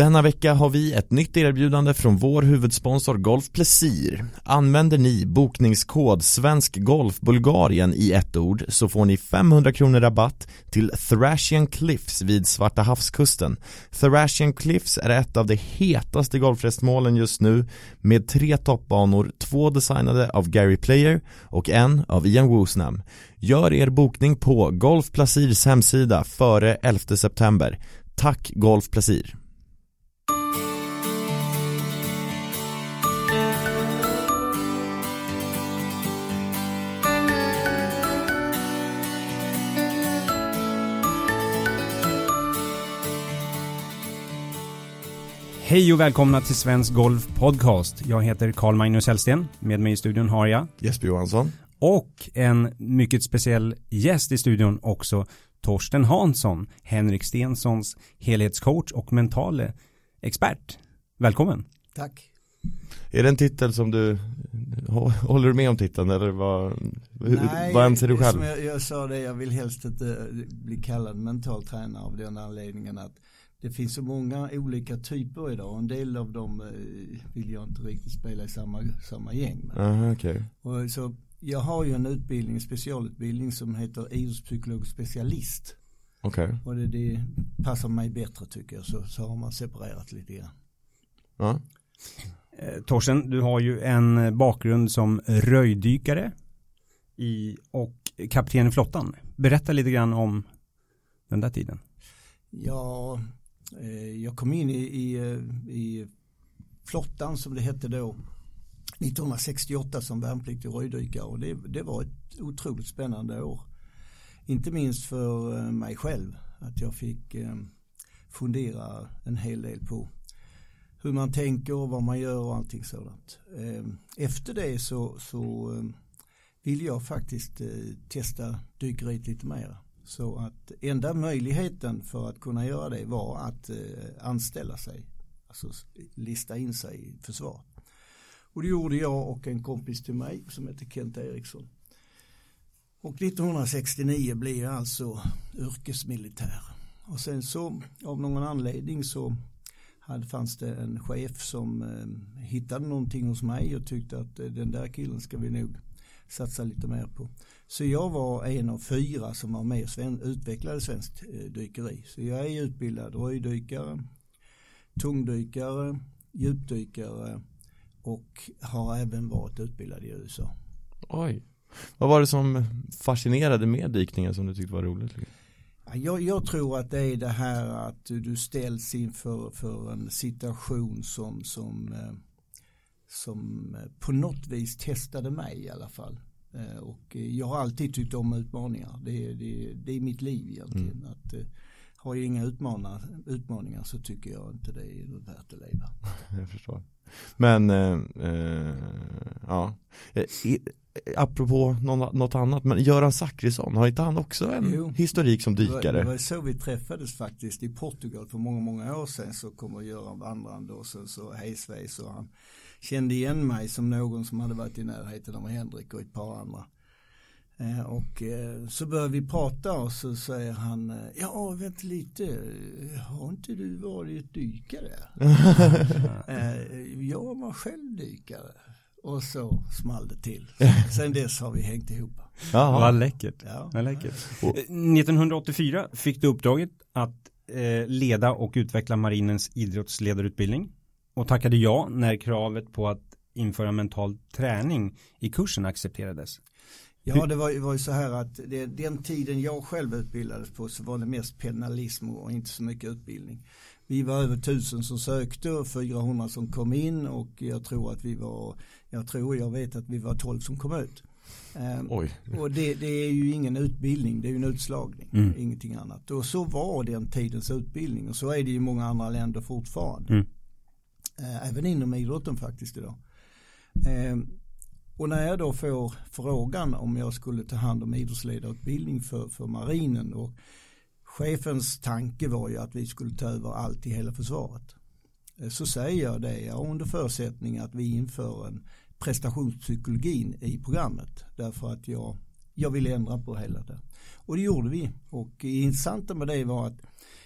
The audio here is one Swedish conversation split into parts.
Denna vecka har vi ett nytt erbjudande från vår huvudsponsor Golf Plesir. Använder ni bokningskod Svensk Golf Bulgarien i ett ord så får ni 500 kronor rabatt till Thrashian Cliffs vid Svarta havskusten. Thrashian Cliffs är ett av de hetaste golfrestmålen just nu med tre toppbanor, två designade av Gary Player och en av Ian Woosnam. Gör er bokning på Golf Plasirs hemsida före 11 september. Tack Golf Plasir! Hej och välkomna till Svensk Golf Podcast. Jag heter Carl Magnus Hellsten. Med mig i studion har jag Jesper Johansson och en mycket speciell gäst i studion också Torsten Hansson, Henrik Stensons helhetscoach och mentale expert. Välkommen. Tack. Är det en titel som du, håller du med om titeln eller vad, Nej, vad anser du själv? Som jag, jag sa det, jag vill helst inte bli kallad mental tränare av den anledningen att det finns så många olika typer idag och en del av dem eh, vill jag inte riktigt spela i samma, samma gäng med. Aha, okay. och så jag har ju en utbildning, en specialutbildning som heter idrottspsykolog specialist. Okay. Och det, det, passar mig bättre tycker jag, så, så har man separerat lite grann. Ja. Eh, Torsten, du har ju en bakgrund som röjdykare i, och kapten i flottan. Berätta lite grann om den där tiden. Ja, eh, Eh, jag kom in i, i, eh, i flottan som det hette då 1968 som värnpliktig röjdykare och det, det var ett otroligt spännande år. Inte minst för eh, mig själv att jag fick fundera en hel del på hur man tänker och vad man gör och allting sådant. Efter det så, så vill jag faktiskt testa dykeriet lite mer. Så att enda möjligheten för att kunna göra det var att eh, anställa sig, alltså lista in sig i försvaret. Och det gjorde jag och en kompis till mig som heter Kent Eriksson. Och 1969 blev jag alltså yrkesmilitär. Och sen så av någon anledning så hade, fanns det en chef som eh, hittade någonting hos mig och tyckte att eh, den där killen ska vi nog satsa lite mer på. Så jag var en av fyra som var med och utvecklade svenskt eh, dykeri. Så jag är utbildad röjdykare, tungdykare, djupdykare och har även varit utbildad i USA. Oj. Vad var det som fascinerade med dykningen som du tyckte var roligt? Jag, jag, tror att det är det här att du ställs inför för en situation som, som, eh, som på något vis testade mig i alla fall. Eh, och jag har alltid tyckt om utmaningar. Det, det, det är mitt liv egentligen. Mm. Att, eh, har jag inga utmaningar, utmaningar så tycker jag inte det är värt att leva. jag förstår. Men, eh, eh, ja. Eh, apropå något annat, men Göran Zachrisson, har inte han också en jo, historik som dykare? Det var, så vi träffades faktiskt i Portugal för många, många år sedan så kommer Göran vandrande och så, så hejsvejs och han kände igen mig som någon som hade varit i närheten av Henrik och ett par andra. Eh, och eh, så börjar vi prata och så säger han, eh, ja vänta lite, har inte du varit dykare? jag var själv dykare. Och så small det till. Sen dess har vi hängt ihop. Jaha. Vad läckert. Ja. Vad läckert. 1984 fick du uppdraget att leda och utveckla marinens idrottsledarutbildning och tackade ja när kravet på att införa mental träning i kursen accepterades. Ja, det var, var ju så här att det, den tiden jag själv utbildades på så var det mest penalism och inte så mycket utbildning. Vi var över tusen som sökte och 400 som kom in och jag tror att vi var, jag tror, jag vet att vi var 12 som kom ut. Um, och det, det, är ju ingen utbildning, det är ju en utslagning, mm. ingenting annat. Och så var den tidens utbildning och så är det i många andra länder fortfarande. Mm. Eh, även inom idrotten faktiskt idag. Eh, och när jag då får frågan om jag skulle ta hand om idrottsledarutbildning för, för marinen och chefens tanke var ju att vi skulle ta över allt i hela försvaret. Eh, så säger jag det, under förutsättning att vi inför en prestationspsykologin i programmet. Därför att jag, jag vill ändra på hela det. Och det gjorde vi. Och det intressanta med det var att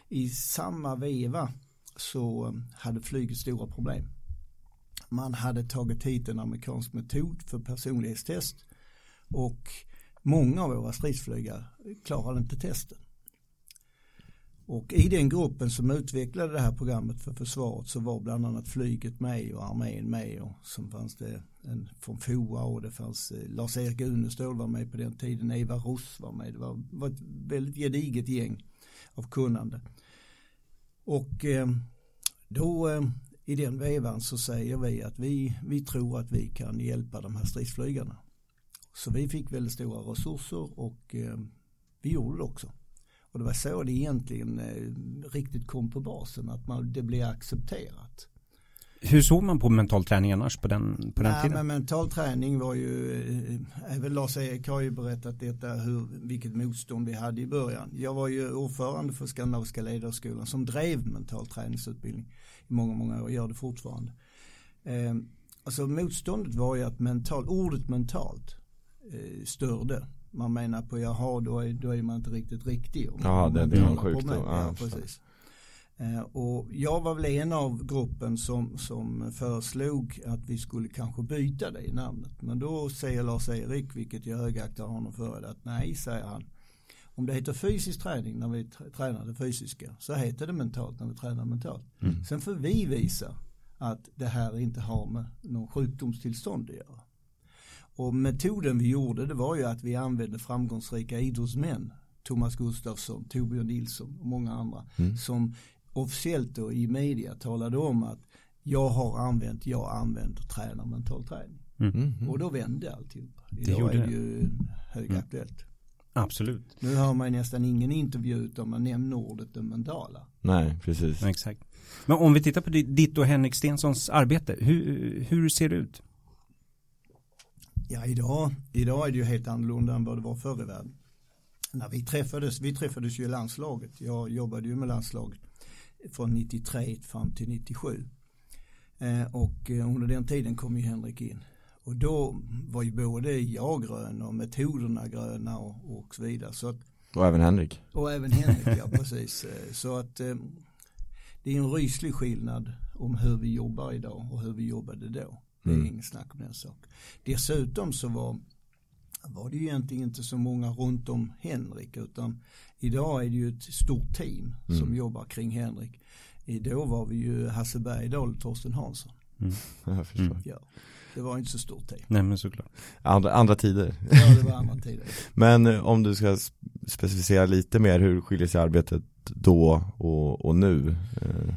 i samma veva så um, hade flyget stora problem. Man hade tagit hit en amerikansk metod för personlighetstest och många av våra stridsflygare klarade inte testen. Och i den gruppen som utvecklade det här programmet för försvaret så var bland annat flyget med och armén med och så fanns det en från FOA och det fanns eh, Lars-Erik Unestål var med på den tiden, Eva Ross var med. Det var, var ett väldigt gediget gäng av kunnande. Och eh, då eh, i den vevan så säger vi att vi, vi tror att vi kan hjälpa de här stridsflygarna. Så vi fick väldigt stora resurser och eh, vi gjorde det också. Och det var så det egentligen riktigt kom på basen, att man, det blev accepterat. Hur såg man på mental träning annars på den, på den Nej, tiden? Men mental träning var ju, eh, även Lars-Erik har ju berättat detta, hur, vilket motstånd vi hade i början. Jag var ju ordförande för Skandinaviska ledarskolan som drev mental träningsutbildning i många, många år, gör det fortfarande. Eh, alltså motståndet var ju att mental, ordet mentalt eh, störde man menar på jaha då är, då är man inte riktigt riktig. Ja det, det är en sjukdom. Ja, precis. Eh, och jag var väl en av gruppen som, som föreslog att vi skulle kanske byta det i namnet. Men då säger Lars-Erik, vilket jag högaktar honom för, att nej, säger han. Om det heter fysisk träning när vi tränar det fysiska så heter det mentalt när vi tränar mentalt. Mm. Sen får vi visa att det här inte har med någon sjukdomstillstånd att göra. Och metoden vi gjorde det var ju att vi använde framgångsrika idrottsmän. Thomas Gustafsson, Torbjörn Nilsson och många andra. Mm. Som officiellt då i media talade om att jag har använt, jag använder tränar mental träning. Mm. Mm. Och då vände alltihopa. Idag det gjorde är det ju högaktuellt. Mm. Absolut. Nu hör man nästan ingen intervju utan man nämner ordet det mentala. Nej, precis. Exakt. Men om vi tittar på ditt och Henrik Stensons arbete, hur, hur ser det ut? Ja, idag, idag är det ju helt annorlunda än vad det var förr i världen. När vi träffades, vi träffades ju i landslaget. Jag jobbade ju med landslaget från 93 fram till 97. Eh, och eh, under den tiden kom ju Henrik in. Och då var ju både jag grön och metoderna gröna och, och så vidare. Så att, och även Henrik. Och även Henrik, ja precis. Eh, så att det är en ryslig skillnad om hur vi jobbar idag och hur vi jobbade då. Det är mm. inget snack om den saken. Dessutom så var, var det ju egentligen inte så många runt om Henrik utan idag är det ju ett stort team mm. som jobbar kring Henrik. Då var vi ju Hasse Bergdahl och Torsten Hansson. Mm. Jag förstår. Mm. Ja. Det var inte så stort team. Nej men såklart. Andra, andra tider. Ja det var andra tider. men eh, om du ska specificera lite mer, hur skiljer sig arbetet då och, och nu? Eh,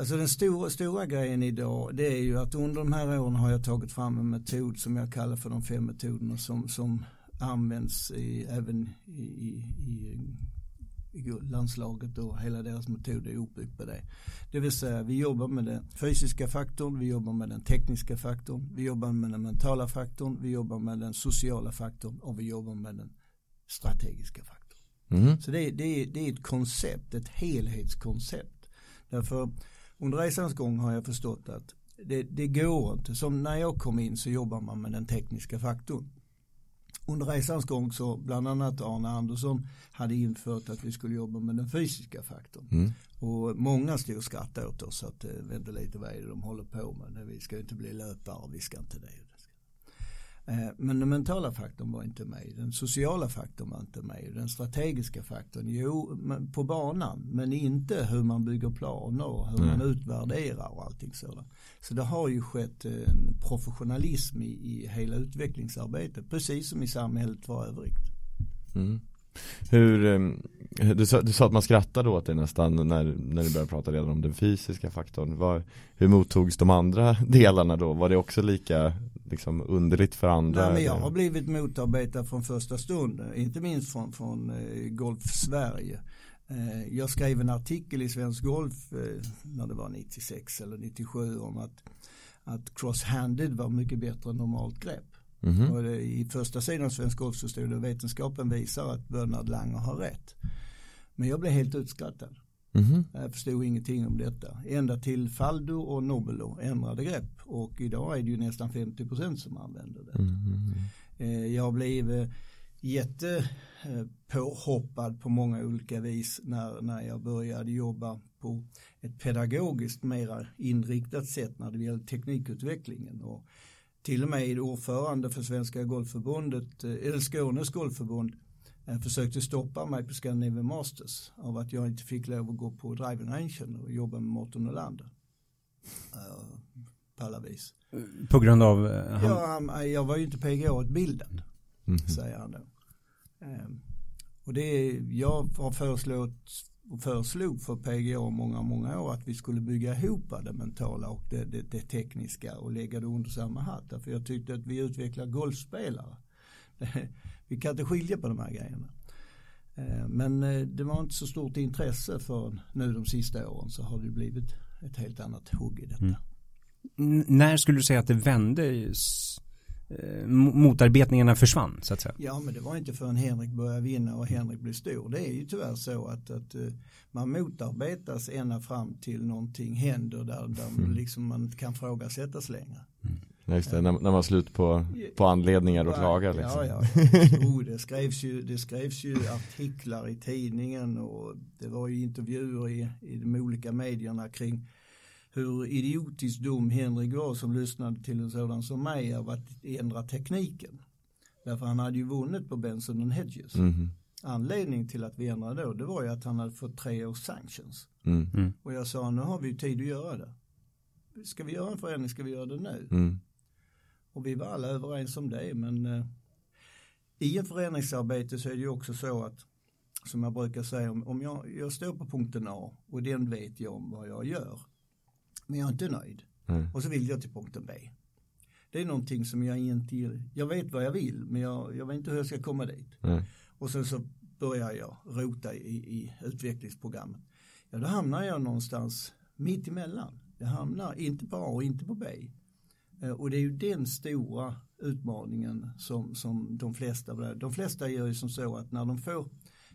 Alltså den stora, stora grejen idag det är ju att under de här åren har jag tagit fram en metod som jag kallar för de fem metoderna som, som används i, även i, i, i landslaget och hela deras metod är uppbyggd på det. Det vill säga vi jobbar med den fysiska faktorn, vi jobbar med den tekniska faktorn, vi jobbar med den mentala faktorn, vi jobbar med den sociala faktorn och vi jobbar med den strategiska faktorn. Mm. Så det, det, det är ett koncept, ett helhetskoncept. Därför under resans gång har jag förstått att det, det går inte. Som när jag kom in så jobbar man med den tekniska faktorn. Under resans gång så bland annat Arne Andersson hade infört att vi skulle jobba med den fysiska faktorn. Mm. Och många stod och skrattade åt oss att eh, vänta lite vad är det de håller på med. Vi ska inte bli löpare, vi ska inte det. Eh, men den mentala faktorn var inte med, den sociala faktorn var inte med, den strategiska faktorn, jo på banan, men inte hur man bygger planer och hur mm. man utvärderar och allting sådant. Så det har ju skett en professionalism i, i hela utvecklingsarbetet, precis som i samhället för övrigt. Mm. Hur, ehm, du sa, du sa att man skrattade åt det nästan när, när du började prata redan om den fysiska faktorn. Var, hur mottogs de andra delarna då? Var det också lika liksom underligt för andra? Nej, men jag har blivit motarbetad från första stund, inte minst från, från eh, Golf Sverige. Eh, jag skrev en artikel i Svensk Golf eh, när det var 96 eller 97 om att, att cross-handed var mycket bättre än normalt grepp. Mm. Och det, I första sidan Svensk Golf så stod det vetenskapen visar att Bernhard Langer har rätt. Men jag blev helt utskrattad. Mm. Jag förstod ingenting om detta. Ända till Faldo och Nobelo ändrade grepp. Och idag är det ju nästan 50% som använder det. Mm. Jag blev jättepåhoppad på många olika vis när, när jag började jobba på ett pedagogiskt mera inriktat sätt när det gäller teknikutvecklingen. Och till och med ordförande för Svenska Golfförbundet, eh, eller Skånes Golfförbund, eh, försökte stoppa mig på Scandinavian Masters av att jag inte fick lov att gå på driving rangen och jobba med Mårten Nylander. Uh, på alla vis. På grund av? Uh, ja, jag var ju inte PGA-utbildad, mm -hmm. säger han då. Um, och det, jag har föreslått föreslog för PGA många, många år att vi skulle bygga ihop det mentala och det, det, det tekniska och lägga det under samma hatt. För jag tyckte att vi utvecklar golfspelare. vi kan inte skilja på de här grejerna. Eh, men eh, det var inte så stort intresse för nu de sista åren så har det blivit ett helt annat hugg i detta. Mm. När skulle du säga att det vände motarbetningarna försvann så att säga. Ja men det var inte förrän Henrik började vinna och Henrik blev stor. Det är ju tyvärr så att, att eh, man motarbetas ända fram till någonting händer där, där mm. liksom man inte kan frågasättas längre. Mm. Just det, när, när man har slut på, på anledningar att klaga. Liksom. Ja, ja. Oh, det, skrevs ju, det skrevs ju artiklar i tidningen och det var ju intervjuer i, i de olika medierna kring hur idiotiskt dum Henrik var som lyssnade till en sådan som mig av att ändra tekniken. Därför han hade ju vunnit på Benson and Hedges. Mm. Anledningen till att vi ändrade då, det var ju att han hade fått tre års sanctions. Mm. mm. Och jag sa, nu har vi ju tid att göra det. Ska vi göra en förändring, ska vi göra det nu? Mm. Och vi var alla överens om det, men eh, i ett förändringsarbete så är det ju också så att som jag brukar säga, om, om jag, jag står på punkten A och den vet jag om vad jag gör men jag är inte nöjd. Mm. Och så vill jag till punkten B. Det är någonting som jag inte, jag vet vad jag vill men jag, jag vet inte hur jag ska komma dit. Mm. Och sen så börjar jag rota i, i utvecklingsprogrammet. Ja då hamnar jag någonstans mitt emellan. Jag hamnar inte på A och inte på B. Eh, och det är ju den stora utmaningen som, som de flesta, de flesta gör ju som så att när de får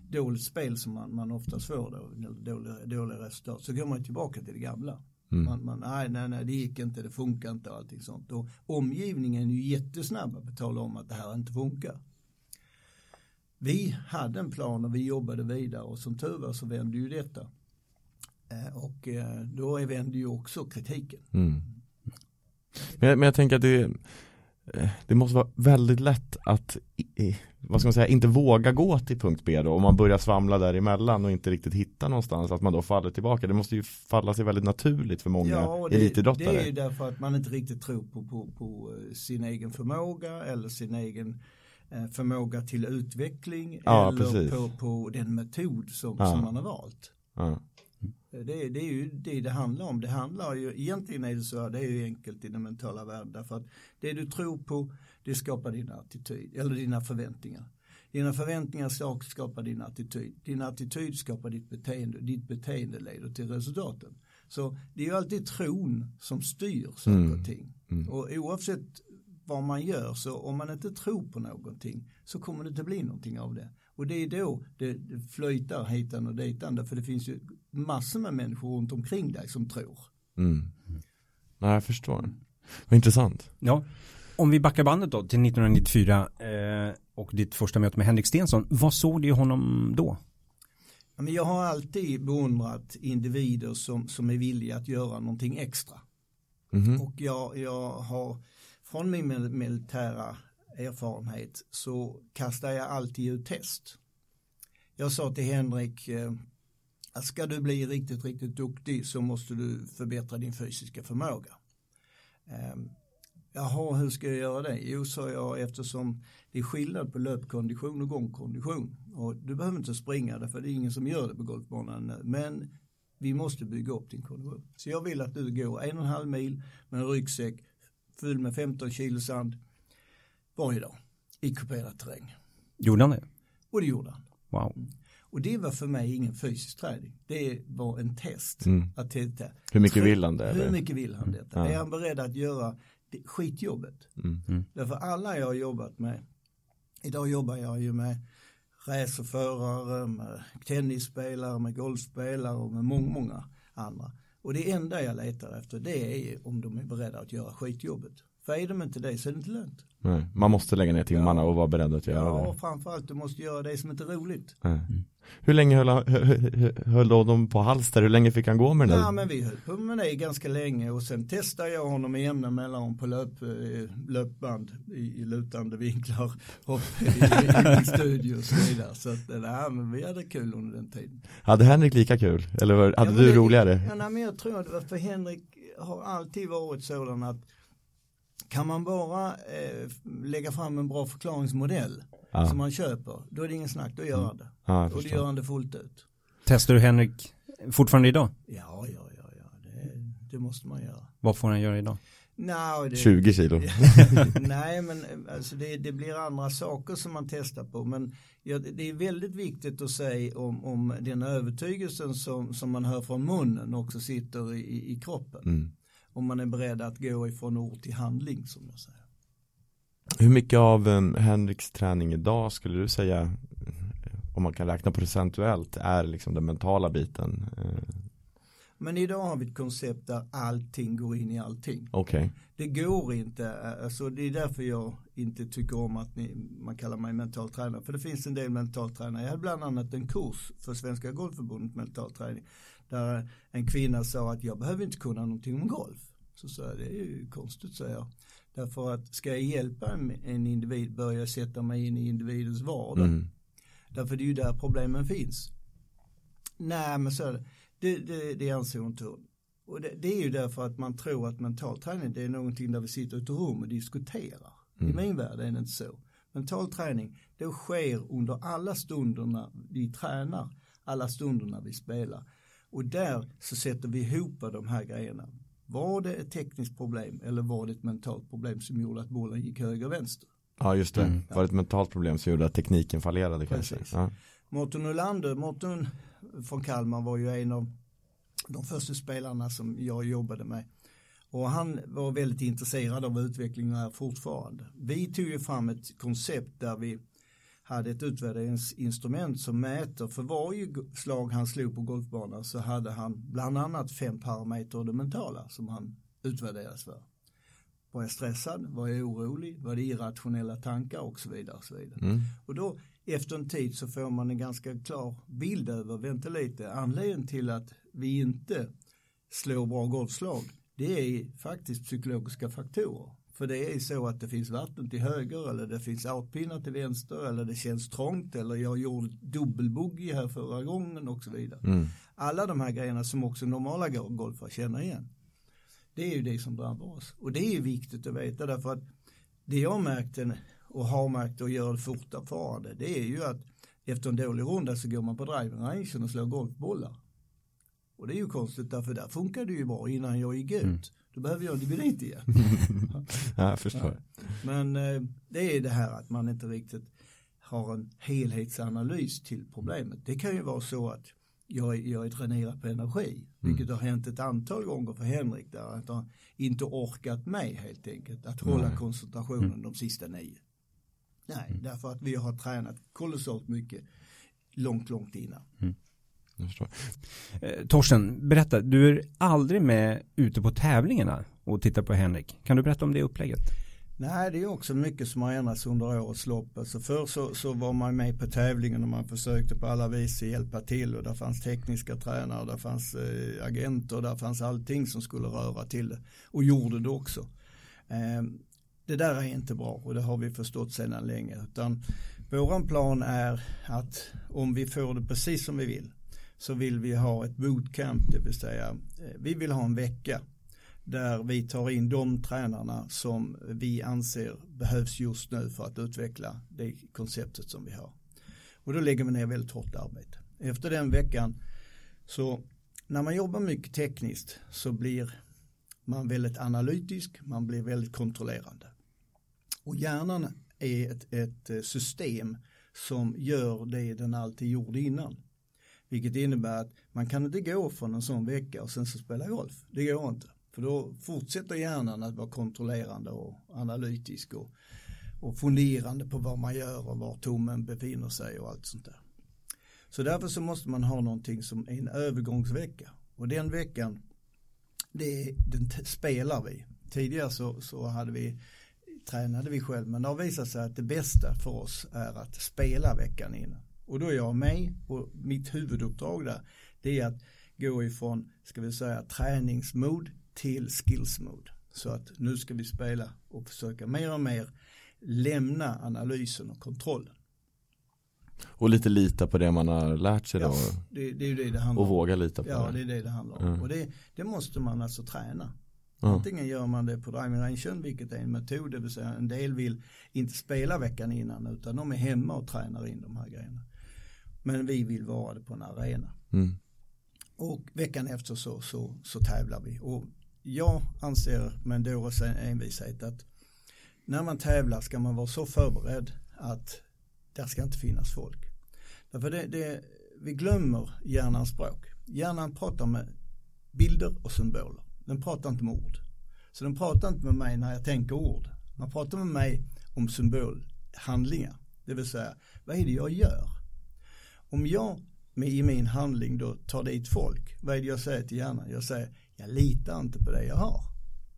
dåligt spel som man, man oftast får då, dåliga, dåliga resultat, så går man tillbaka till det gamla. Mm. Man, man, nej, nej, nej, det gick inte, det funkar inte och allting sånt. Och omgivningen är ju jättesnabba på att tala om att det här inte funkar. Vi hade en plan och vi jobbade vidare och som tur var så vände ju detta. Eh, och eh, då vände ju också kritiken. Mm. Men, jag, men jag tänker att det, eh, det måste vara väldigt lätt att vad ska man säga, inte våga gå till punkt B då om man börjar svamla däremellan och inte riktigt hitta någonstans att man då faller tillbaka. Det måste ju falla sig väldigt naturligt för många ja, det, elitidrottare. Det är ju därför att man inte riktigt tror på, på, på eh, sin egen förmåga eller sin egen eh, förmåga till utveckling ja, eller på, på den metod som, ja. som man har valt. Ja. Det, det, är ju det det handlar om. Det handlar ju, egentligen är det så, det är ju enkelt i den mentala världen därför att det du tror på det skapar din attityd eller dina förväntningar. Dina förväntningar skapar din attityd. Din attityd skapar ditt beteende. Ditt beteende leder till resultaten. Så det är ju alltid tron som styr saker och mm. ting. Mm. Och oavsett vad man gör så om man inte tror på någonting så kommer det inte bli någonting av det. Och det är då det flöjtar hitan och ditan för det finns ju massor med människor runt omkring dig som tror. Mm. Ja, jag förstår. Vad intressant. Ja. Om vi backar bandet då till 1994 eh, och ditt första möte med Henrik Stensson. Vad såg du i honom då? jag har alltid beundrat individer som, som är villiga att göra någonting extra. Mm -hmm. Och jag, jag har från min militära erfarenhet så kastar jag alltid ut test. Jag sa till Henrik, eh, ska du bli riktigt, riktigt duktig så måste du förbättra din fysiska förmåga. Eh, Jaha, hur ska jag göra det? Jo, sa jag, eftersom det är skillnad på löpkondition och gångkondition. Och du behöver inte springa för det är ingen som gör det på golfbanan. Men vi måste bygga upp din kondition. Så jag vill att du går en och en halv mil med en ryggsäck full med 15 kilo sand varje dag i kuperad terräng. Gjorde han det? Och det gjorde han. Wow. Mm. Och det var för mig ingen fysisk träning. Det var en test. Mm. Att testa. Hur mycket vill han det? Hur mycket vill han detta? Ja. Är han beredd att göra skitjobbet? Mm. Mm. Därför alla jag har jobbat med, idag jobbar jag ju med racerförare, med tennisspelare, med golfspelare och med många, många andra. Och det enda jag letar efter det är om de är beredda att göra skitjobbet. För är de inte det så är det inte lönt. Nej, man måste lägga ner timmarna Ja. och vara beredd att göra Ja, det. och framförallt du måste göra det som inte är roligt. Nej. Hur länge höll, han- hö- hö- höll de på halster? Hur länge fick han gå med den Ja men vi höll på med det ganska länge och sen testade jag honom i jämna mellanrum på löp, eh, löpband i, i lutande vinklar och i, i, i studio och så vidare. Så att, nej, men vi hade kul under den tiden. Hade Henrik lika kul? Eller var- hade Ja, du det- roligare? Ja, nej, men jag tror att det var för Henrik har alltid varit sådan att kan man bara eh, lägga fram en bra förklaringsmodell Ja, som man köper, då är det ingen snack, då gör han det. ja jag Och det förstår. gör han det fullt ut. Testar du Henrik fortfarande idag? Ja, ja, ja, ja. Det, det måste man göra. Vad får han göra idag? No, det, 20 kilo. Nej, men alltså det, det blir andra saker som man testar på. Men ja, det är väldigt viktigt att säga om, om den övertygelsen som, som man hör från munnen också sitter i, i kroppen. Mm. Om man är beredd att gå ifrån ord till handling som jag säger. Hur mycket av um, Henriks träning idag skulle du säga, om man kan räkna procentuellt, är liksom den mentala biten? Eh, Men idag har vi ett koncept där allting går in i allting. Okej, Det går inte, alltså det är därför jag inte tycker om att ni, man kallar mig mental tränare. För det finns en del mental tränare. Jag hade bland annat en kurs för Svenska Golfförbundet mental träning. Där en kvinna sa att jag behöver inte kunna någonting om golf. Så sa jag, det är ju konstigt säger jag. Därför att ska jag hjälpa en, individ bör jag sätta mig in i individens vardag. mm. Därför det är ju där problemen finns. Nej men så är det. Det, det, det anser hon inte. Och det, det är ju därför att man tror att mental träning det är någonting där vi sitter i ett rum och diskuterar. I min värld är det inte så. Mental träning det sker under alla stunderna vi tränar, alla stunderna vi spelar. Och där så sätter vi ihop de här grejerna. Var det ett tekniskt problem eller var det ett mentalt problem som gjorde att bollen gick höger och vänster? Ja just det, Mm. var det ett mentalt problem som gjorde att tekniken fallerade kanske? Ja. Mårten Olander, Mårten från Kalmar var ju en av de första spelarna som jag jobbade med. Och han var väldigt intresserad av utveckling och är fortfarande. Vi tog ju fram ett koncept där vi hade ett utvärderingsinstrument som mäter för varje slag han slog på golfbanan så hade han bland annat fem parametrar av det mentala som han utvärderas för. Var jag stressad? Var jag orolig? Var det irrationella tankar? Och så vidare. Och, så vidare. Mm. och då efter en tid så får man en ganska klar bild över, vänta lite, anledningen till att vi inte slår bra golfslag det är faktiskt psykologiska faktorer. För det är så att det finns vatten till höger eller det finns outpinnar till vänster eller det känns trångt eller jag gjorde dubbelbogey här förra gången och så vidare. Mm. Alla de här grejerna som också normala golfare känner igen. Det är ju det som drabbar oss. Och det är viktigt att veta därför att det jag märkte och har märkt och gör fortfarande det är ju att efter en dålig runda så går man på driving rangen och slår golfbollar. Och det är ju konstigt därför där funkar det ju bra innan jag gick ut. Mm. Då behöver jag inte gå dit igen. Ja, jag förstår. Men eh, det är det här att man inte riktigt har en helhetsanalys till problemet. Det kan ju vara så att jag, jag är dränerad på energi, vilket har hänt ett antal gånger för Henrik där att han inte orkat med helt enkelt att hålla Nej. koncentrationen de sista nio. Nej, därför att vi har tränat kolossalt mycket långt, långt innan. Jag förstår. Eh, Torsten, berätta, du är aldrig med ute på tävlingarna och tittar på Henrik. Kan du berätta om det upplägget? Nej, det är också mycket som har ändrats under årets lopp. Alltså förr så, så var man med på tävlingen och man försökte på alla vis hjälpa till och där fanns tekniska tränare, där fanns eh, agenter, där fanns allting som skulle röra till det och gjorde det också. Eh, det där är inte bra och det har vi förstått sedan länge utan våran plan är att om vi får det precis som vi vill så vill vi ha ett bootcamp, det vill säga eh, vi vill ha en vecka där vi tar in de tränarna som vi anser behövs just nu för att utveckla det konceptet som vi har. Och då lägger vi ner väldigt hårt arbete. Efter den veckan så när man jobbar mycket tekniskt så blir man väldigt analytisk, man blir väldigt kontrollerande. Och hjärnan är ett, ett eh, system som gör det den alltid gjorde innan. Vilket innebär att man kan inte gå från en sån vecka och sen så spela golf. Det går inte. För då fortsätter hjärnan att vara kontrollerande och analytisk och, och funderande på vad man gör och var tummen befinner sig och allt sånt där. Så därför så måste man ha någonting som är en övergångsvecka. Och den veckan, det den spelar vi. Tidigare så, så hade vi tränade vi själv men det har visat sig att det bästa för oss är att spela veckan innan. Och då är jag med och mitt huvuduppdrag där det är att gå ifrån, ska vi säga, träningsmod till skillsmod. Så att nu ska vi spela och försöka mer och mer lämna analysen och kontrollen. Och lite lita på det man har lärt sig då. Ja, det, det är det det handlar om. Och våga lita på ja, det. Ja, det är det det handlar om. Mm. Och det, det måste man alltså träna. Antingen gör man det på driving rangen, vilket är en metod, det vill säga en del vill inte spela veckan innan utan de är hemma och tränar in de här grejerna. Men vi vill vara det på en arena. Mm. Och veckan efter så, så, så tävlar vi. Och jag anser med en dåres envishet att när man tävlar ska man vara så förberedd att där ska inte finnas folk. Därför det, det, vi glömmer hjärnans språk. Hjärnan pratar med bilder och symboler. Den pratar inte med ord. Så den pratar inte med mig när jag tänker ord. Man pratar med mig om symbolhandlingar. Det vill säga, vad är det jag gör? Om jag med i min handling då tar dit folk, vad är det jag säger till hjärnan? Jag säger, jag litar inte på det jag har.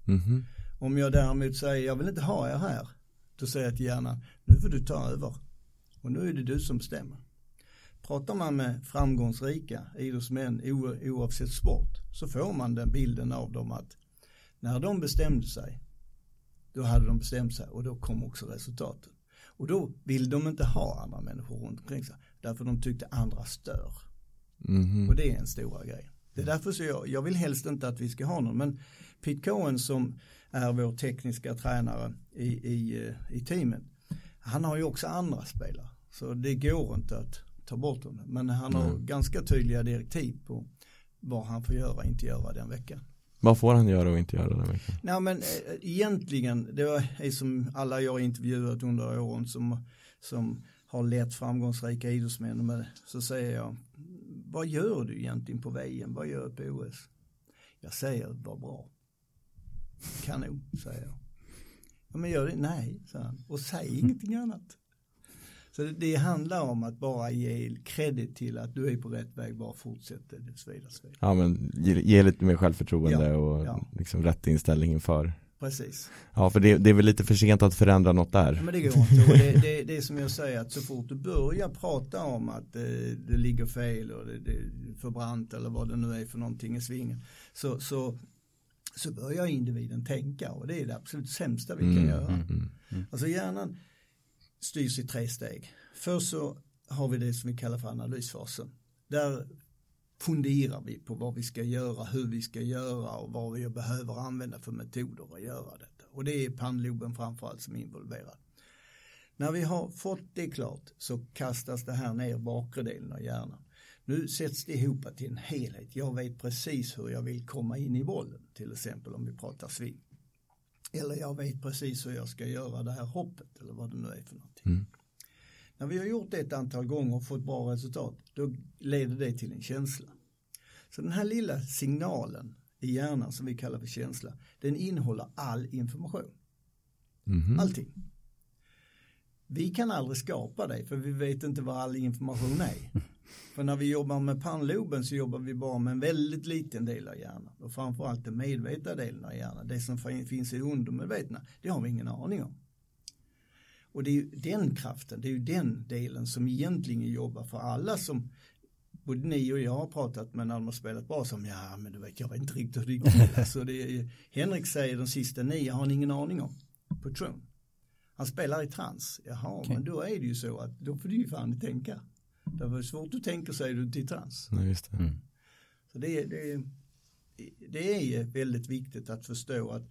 Mm -hmm. Om jag däremot säger, jag vill inte ha er här, då säger jag till hjärnan, nu får du ta över. Och nu är det du som bestämmer. Pratar man med framgångsrika idrottsmän oavsett sport så får man den bilden av dem att när de bestämde sig då hade de bestämt sig och då kom också resultaten. Och då vill de inte ha andra människor runt omkring sig därför de tyckte andra stör. Mm. Och det är en stora grej. Det är därför så jag, jag vill helst inte att vi ska ha någon men Pete Cohen som är vår tekniska tränare i, i, i teamet han har ju också andra spelare så det går inte att ta bort honom. Men han har mm. ganska tydliga direktiv på vad han får göra och inte göra den veckan. Vad får han göra och inte göra den veckan? Nej men äh, egentligen, det är som alla jag intervjuat under åren som, som har lett framgångsrika idrottsmän med, så säger jag, vad gör du egentligen på VM? Vad gör du på OS? Jag säger, var bra. Kanon, säger jag. Ja, men gör det? Nej, sa han. Och säg ingenting annat. Så det handlar om att bara ge kredit till att du är på rätt väg, bara fortsätter det så vidare. Så vidare. Ja men ge, ge, lite mer självförtroende ja, och ja. Liksom rätt inställning inför. Precis. Ja för det, det, är väl lite för sent att förändra något där. Ja, men det går inte. Och det, det, det är som jag säger att så fort du börjar prata om att det, det ligger fel och det, det är för brant eller vad det nu är för någonting i svingen. Så, så, så börjar individen tänka och det är det absolut sämsta vi kan mm, göra. Mm, mm, mm. Alltså hjärnan styrs i tre steg. Först så har vi det som vi kallar för analysfasen. Där funderar vi på vad vi ska göra, hur vi ska göra och vad vi behöver använda för metoder att göra detta. Och det är pannloben framförallt som är involverad. När vi har fått det klart så kastas det här ner bakre delen av hjärnan. Nu sätts det ihop till en helhet. Jag vet precis hur jag vill komma in i bollen, till exempel om vi pratar sving. Eller jag vet precis hur jag ska göra det här hoppet eller vad det nu är för någonting. Mm. När vi har gjort det ett antal gånger och fått bra resultat, då leder det till en känsla. Så den här lilla signalen i hjärnan som vi kallar för känsla, den innehåller all information. Mm. Allting. Vi kan aldrig skapa det för vi vet inte vad all information är. För när vi jobbar med pannloben så jobbar vi bara med en väldigt liten del av hjärnan. Och framförallt den medvetna delen av hjärnan. Det som finns i undermedvetna, det har vi ingen aning om. Och det är ju den kraften, det är ju den delen som egentligen jobbar för alla som både ni och jag har pratat med när de har spelat bra som ja men du vet jag vet inte riktigt hur det går. alltså det är, Henrik säger de sista nio har ni ingen aning om på Tron. Han spelar i trans. Jaha okay. men då är det ju så att då får du ju fan tänka. Det var svårt att tänka sig du till trans. Ja, just det. Mm. Så det, det, det är väldigt viktigt att förstå att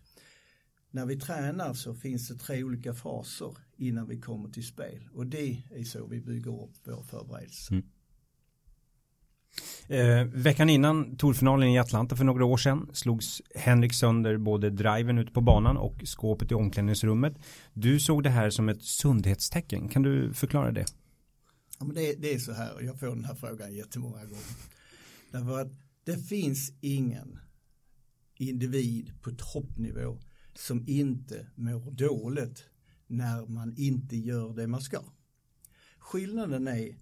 när vi tränar så finns det tre olika faser innan vi kommer till spel och det är så vi bygger upp vår förberedelse. Mm. Eh, veckan innan Tourfinalen i Atlanta för några år sedan slogs Henrik sönder både driven ute på banan och skåpet i omklädningsrummet. Du såg det här som ett sundhetstecken. Kan du förklara det? Ja, men det, det är så här, jag får den här frågan jättemånga gånger. Därför att det finns ingen individ på toppnivå som inte mår dåligt när man inte gör det man ska. Skillnaden är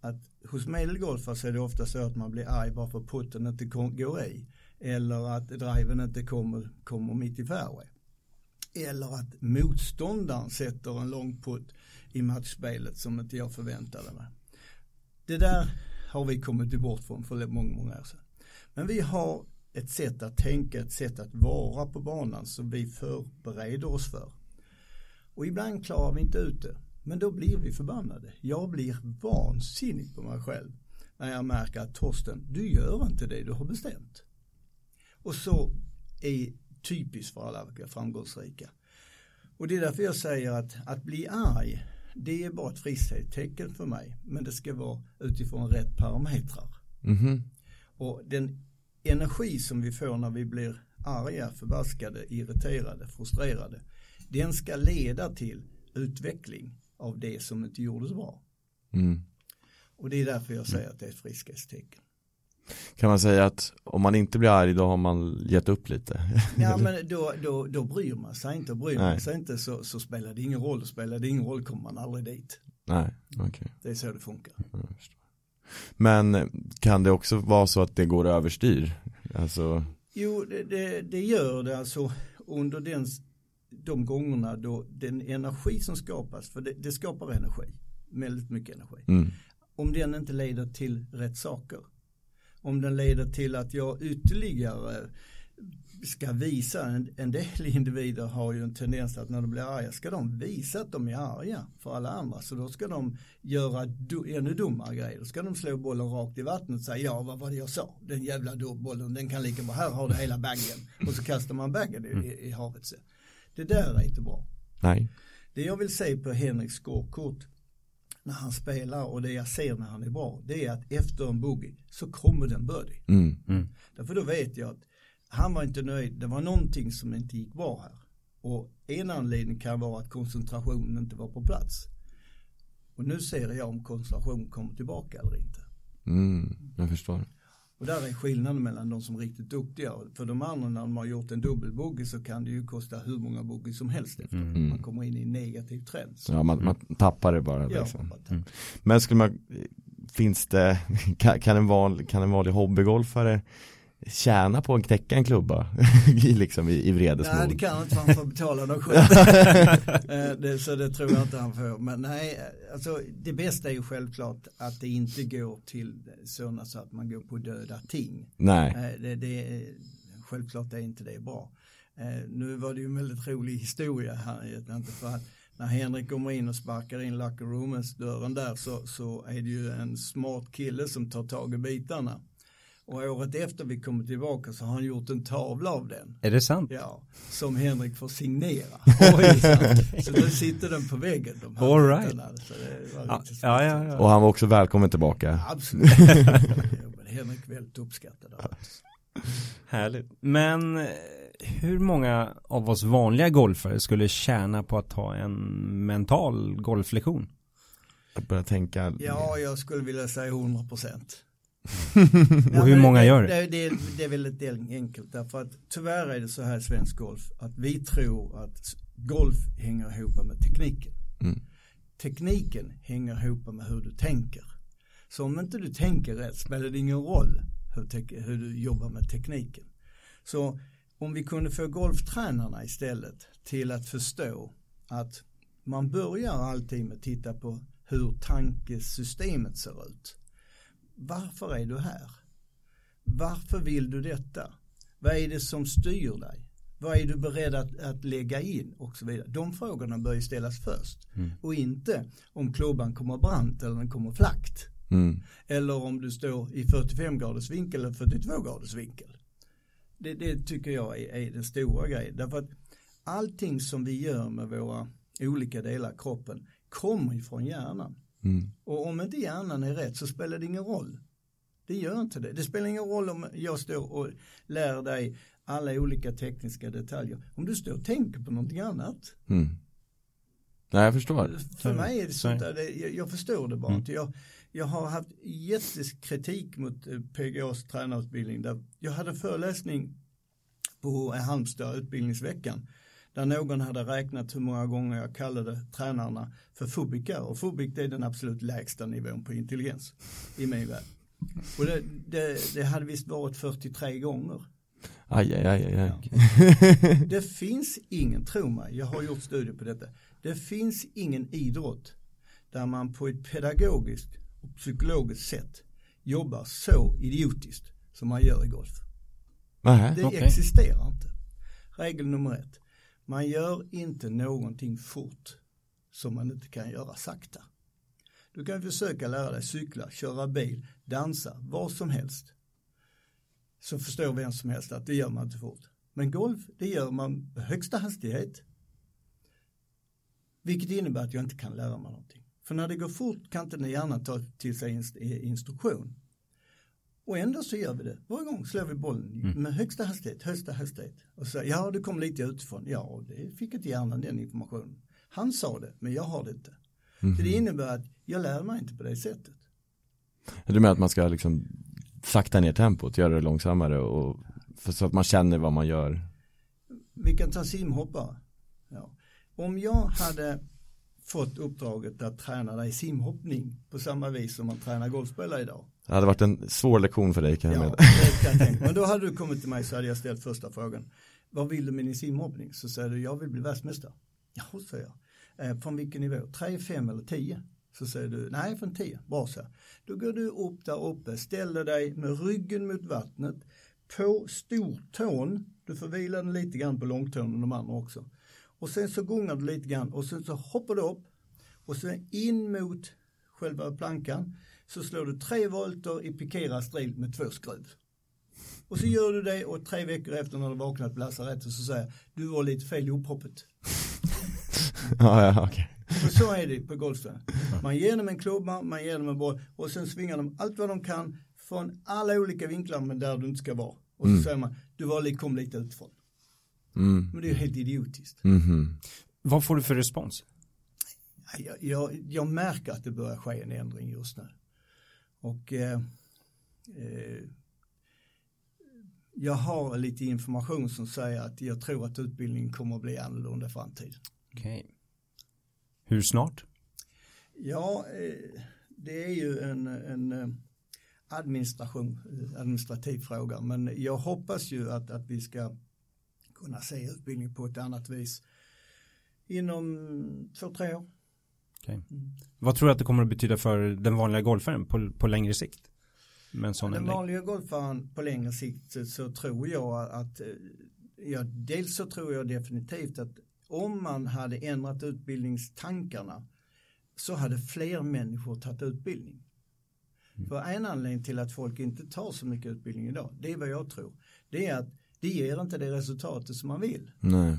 att hos medelgolfare så är det ofta så att man blir arg bara för putten inte går i. eller att driven inte kommer, kommer mitt i fairway. Eller att motståndaren sätter en lång putt i matchspelet som inte jag förväntade mig. Det där har vi kommit bort från för många, många år sedan. Men vi har ett sätt att tänka, ett sätt att vara på banan som vi förbereder oss för. Och ibland klarar vi inte ut det. Men då blir vi förbannade. Jag blir vansinnig på mig själv när jag märker att Torsten, du gör inte det du har bestämt. Och så är typiskt för alla framgångsrika. Och det är därför jag säger att att bli arg, det är bara ett friskhetstecken för mig. Men det ska vara utifrån rätt parametrar. Mm -hmm. Och den energi som vi får när vi blir arga, förbaskade, irriterade, frustrerade. Den ska leda till utveckling av det som inte gjordes bra. Mm. Och det är därför jag säger att det är ett friskhetstecken. Kan man säga att om man inte blir arg då har man gett upp lite? Ja men då, då, då bryr man sig inte bryr Nej. man sig inte så, så spelar det ingen roll spelar det ingen roll kommer man aldrig dit. Nej, okej. Okay. Det är så det funkar. Men kan det också vara så att det går överstyr? Alltså... Jo, det, det, det gör det alltså under den, de gångerna då den energi som skapas, för det, det skapar energi, väldigt mycket energi. Mm. Om den inte leder till rätt saker. Om den leder till att jag ytterligare ska visa, en, en del individer har ju en tendens att när de blir arga ska de visa att de är arga för alla andra. Så då ska de göra do, ännu dummare grejer. Då ska de slå bollen rakt i vattnet och säga ja vad var det jag sa? Den jävla bollen den kan lika bra, här har du hela baggen. Och så kastar man baggen i, i, i havet. Det där är inte bra. Nej. Det jag vill se på Henriks scorekort när han spelar och det jag ser när han är bra det är att efter en boogie så kommer den birdie. Mm. Mm. Därför då vet jag att han var inte nöjd. Det var någonting som inte gick bra här. Och en anledning kan vara att koncentrationen inte var på plats. Och nu ser jag om koncentration kommer tillbaka eller inte. Mm, jag förstår. Och där är skillnaden mellan de som är riktigt duktiga. För de andra när de har gjort en dubbelbogey så kan det ju kosta hur många bogey som helst efter. Mm. Man kommer in i en negativ trend. Så. Ja, man, man tappar det bara. Liksom. Ja, mm. Men skulle man, finns det, kan, en, val, kan en vanlig hobbygolfare tjäna på att knäcka en klubba liksom i, i vredesmod. Nej det kan inte för han får betala dem själv. Eh, det, så det tror jag inte han får. Men nej, alltså det bästa är ju självklart att det inte går till sådana så att man går på döda ting. Nej. Eh, det, det, självklart är inte det bra. Eh, nu var det ju en väldigt rolig historia här, inte för att när Henrik kommer in och sparkar in locker roomens dörren där så, så är det ju en smart kille som tar tag i bitarna. Och året efter vi kommer tillbaka så har han gjort en tavla av den. Är det sant? Ja, som Henrik får signera. så då sitter den på väggen. De här All right. Ja, ja, ja, ja, Och han var också välkommen tillbaka. Absolut. Henrik väldigt uppskattad. Härligt. Men eh, hur många av oss vanliga golfare skulle tjäna på att ta en mental golflektion? Jag börjar tänka. Ja, jag skulle vilja säga 100 procent. Och hur många gör det? Det, det, det är väldigt enkelt därför att tyvärr är det så här i svensk golf att vi tror att golf hänger ihop med tekniken. Mm. Tekniken hänger ihop med hur du tänker. Så om inte du tänker rätt spelar det ingen roll hur, hur du jobbar med tekniken. Så om vi kunde få golftränarna istället till att förstå att man börjar alltid med att titta på hur tankesystemet ser ut. Varför är du här? Varför vill du detta? Vad är det som styr dig? Vad är du beredd att, att lägga in och så vidare. De frågorna bör ju ställas först mm. och inte om klubban kommer brant eller den kommer flackt. Mm. Eller om du står i 45 graders vinkel eller 42 graders vinkel. Det, det tycker jag är, är den stora grejen. Därför att allting som vi gör med våra olika delar av kroppen kommer ifrån hjärnan. Mm. Och om inte hjärnan är rätt så spelar det ingen roll. Det gör inte det. Det spelar ingen roll om jag står och lär dig alla olika tekniska detaljer. Om du står och tänker på någonting annat. Mm. Nej, jag förstår. För mig är det sånt där, det, jag, jag, förstår det bara mm. inte. Jag, jag har haft jättekritik mot eh, PGAs tränarutbildning. Där jag hade föreläsning på Halmstad utbildningsveckan där någon hade räknat hur många gånger jag kallade tränarna för fobikar och fobik är den absolut lägsta nivån på intelligens i min värld. Och det, det, det hade visst varit 43 gånger. Aj, aj, aj, aj. Ja. Det finns ingen, tro mig, jag har gjort studier på detta. Det finns ingen idrott där man på ett pedagogiskt och psykologiskt sätt jobbar så idiotiskt som man gör i golf. Nähä, Det okej. existerar inte. Regel nummer ett. Man gör inte någonting fort som man inte kan göra sakta. Du kan försöka lära dig cykla, köra bil, dansa, vad som helst. Så förstår vem som helst att det gör man inte fort. Men golf, det gör man med högsta hastighet. Vilket innebär att jag inte kan lära mig någonting. För när det går fort kan inte hjärnan ta till sig eh, instruktion. Och ändå så gör vi det. Varje gång slår vi bollen med högsta hastighet, högsta hastighet. Och så, ja det kom lite utifrån. Ja, det fick inte hjärnan den informationen. Han sa det, men jag har det inte. Så det innebär att jag lär mig inte på det sättet. Du menar att man ska liksom sakta ner tempot, göra det långsammare och så att man känner vad man gör? Vi kan ta simhoppare. Ja. Om jag hade fått uppdraget att träna dig simhoppning på samma vis som man tränar golfspelare idag. Det hade varit en svår lektion för dig kan jag Ja, med. Men då hade du kommit till mig så hade jag ställt första frågan. Vad vill du med din simhoppning? Så säger du, jag vill bli världsmästare. Ja, säger jag. Eh, från vilken nivå? 3, 5 eller 10? Så säger du, nej från 10. Bra så. Då går du upp där uppe, ställer dig med ryggen mot vattnet på stortån. Du får vila den lite grann på långtån och de andra också. Och sen så gungar du lite grann och sen så hoppar du upp och sen in mot själva plankan så slår du tre volter i pikerad stil med två skruv. Och så gör du det och tre veckor efter när du vaknat på lasarettet så säger du var lite fel i upphoppet. Ja, ja, okej. Och så är det på golfspel. Man ger dem en klubba, man ger dem en boll och sen svingar de allt vad de kan från alla olika vinklar men där du inte ska vara. Och så säger man, du var, kom lite utifrån. Mm. Men det är ju helt idiotiskt. Mhm. Vad får du för respons? Jag, jag, jag märker att det börjar ske en ändring just nu. Och eh, eh, jag har lite information som säger att jag tror att utbildningen kommer att bli annorlunda i framtiden. Okej. Hur snart? Ja, eh, det är ju en, en eh, administration, eh, administrativ fråga, men jag hoppas ju att, att vi ska kunna se utbildning på ett annat vis inom två, tre år. Okej. Vad tror du att det kommer att betyda för den vanliga golfaren på, på längre sikt? Med sån Den vanliga golfaren på längre sikt så, så tror jag att, eh, ja, dels så tror jag definitivt att om man hade ändrat utbildningstankarna så hade fler människor tagit utbildning. För en anledning till att folk inte tar så mycket utbildning idag, det är vad jag tror, det är att det ger inte det resultatet som man vill. Nej.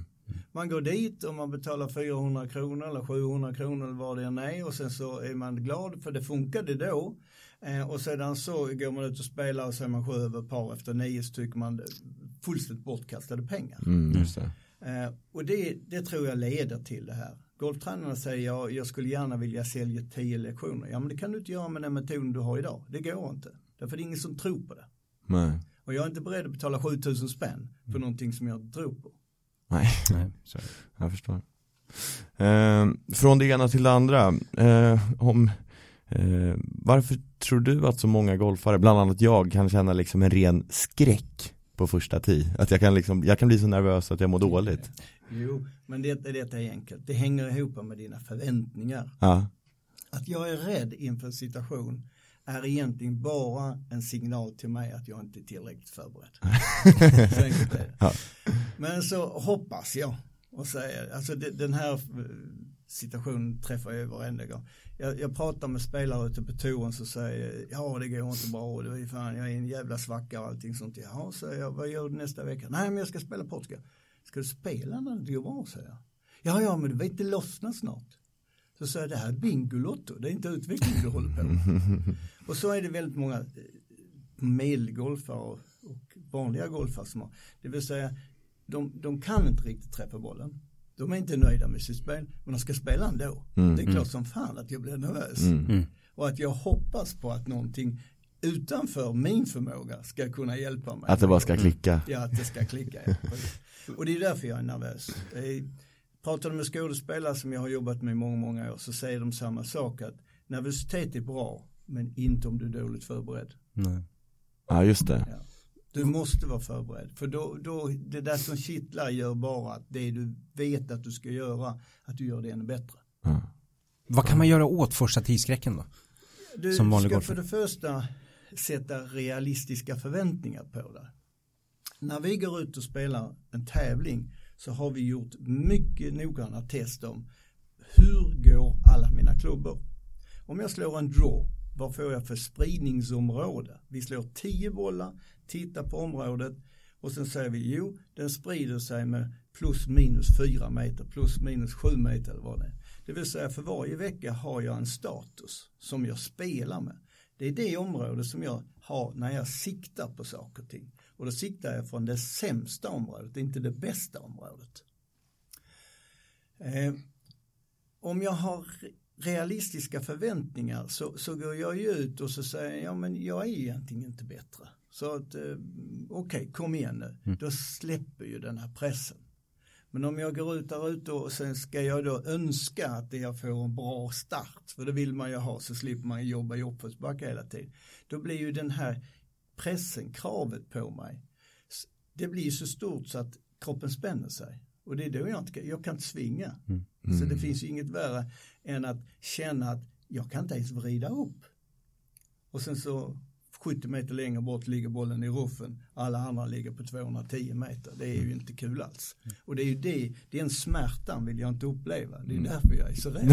Man går dit och man betalar 400 kronor eller 700 kronor eller vad det än är och sen så är man glad för det funkade då. Eh, och sedan så går man ut och spelar och så är man sju över par efter nio så tycker man det fullständigt bortkastade pengar. Mm, det. Eh, och det, det tror jag leder till det här. Golftränarna säger ja, jag skulle gärna vilja sälja tio lektioner. Ja men det kan du inte göra med den metoden du har idag. Det går inte. Därför det är ingen som tror på det. Nej. Och jag är inte beredd att betala 7000 spänn för någonting som jag inte tror på. Nej, Nej, det. jag förstår. Eh, från det ena till det andra. Eh, om, eh, varför tror du att så många golfare, bland annat jag, kan känna liksom en ren skräck på första tee? Att jag kan, liksom, jag kan bli så nervös att jag mår dåligt. Jo, men det, detta är enkelt. Det hänger ihop med dina förväntningar. Ja. Att jag är rädd inför en situation är egentligen bara en signal till mig att jag inte är tillräckligt förberedd. så. Men så hoppas jag och säger, alltså den här eh, situationen träffar jag varenda gång. Jag, jag pratar med spelare ute på touren så säger ja det går inte bra det är fan, jag är en jävla svacka och allting sånt. Ja, säger jag, vad gör du nästa vecka? Nej, men jag ska spela Portugal. Ska du spela när det går bra, säger jag. Ja, ja, men du vet det lossnar snart. Så säger jag, det här är Bingolotto, det är inte utveckling du håller på med. Och så är det väldigt många eh, medelgolfare och, och vanliga golfare som har, det vill säga de, de kan inte riktigt träffa bollen. De är inte nöjda med sitt spel, men de ska spela ändå. Mm, det är klart som fan att jag blir nervös. Mm. Mm. Och att jag hoppas på att någonting utanför min förmåga ska kunna hjälpa mig. Att det bara ska klicka. Ja, att det ska klicka. Ja. Och det är därför jag är nervös. Pratar du med skådespelare som jag har jobbat med i många, många år så säger de samma sak att nervositet är bra men inte om du är dåligt förberedd. Nej. Ja, just det. Du måste vara förberedd. För då, då, det där som kittlar gör bara att det du vet att du ska göra, att du gör det ännu bättre. Mm. Vad kan man göra åt första tidskräcken då? Du som ska för det första sätta realistiska förväntningar på det. När vi går ut och spelar en tävling så har vi gjort mycket noggranna test om hur går alla mina klubbor. Om jag slår en draw, vad får jag för spridningsområde? Vi slår tio bollar, tittar på området och sen säger vi jo, den sprider sig med plus minus fyra meter, plus minus sju meter eller vad det är. Det vill säga för varje vecka har jag en status som jag spelar med. Det är det område som jag har när jag siktar på saker och ting. Och då siktar jag från det sämsta området, inte det bästa området. Eh, om jag har realistiska förväntningar så, så går jag ju ut och så säger jag men jag är egentligen inte bättre. Så att eh, okej, okay, kom igen nu. Mm. Då släpper ju den här pressen. Men om jag går ut där ute och sen ska jag då önska att jag får en bra start, för det vill man ju ha så slipper man jobba i uppförsbacke hela tiden. Då blir ju den här pressen, kravet på mig, det blir så stort så att kroppen spänner sig. Och det är då jag inte kan, jag kan inte svinga. Mm. Mm. Så det finns ju inget värre än att känna att jag kan inte ens vrida upp. Och sen så 70 meter längre bort ligger bollen i ruffen, alla andra ligger på 210 meter. Det är ju mm. inte kul alls. Mm. Och det är ju det, den smärtan vill jag inte uppleva. Det är mm. därför jag är så rädd.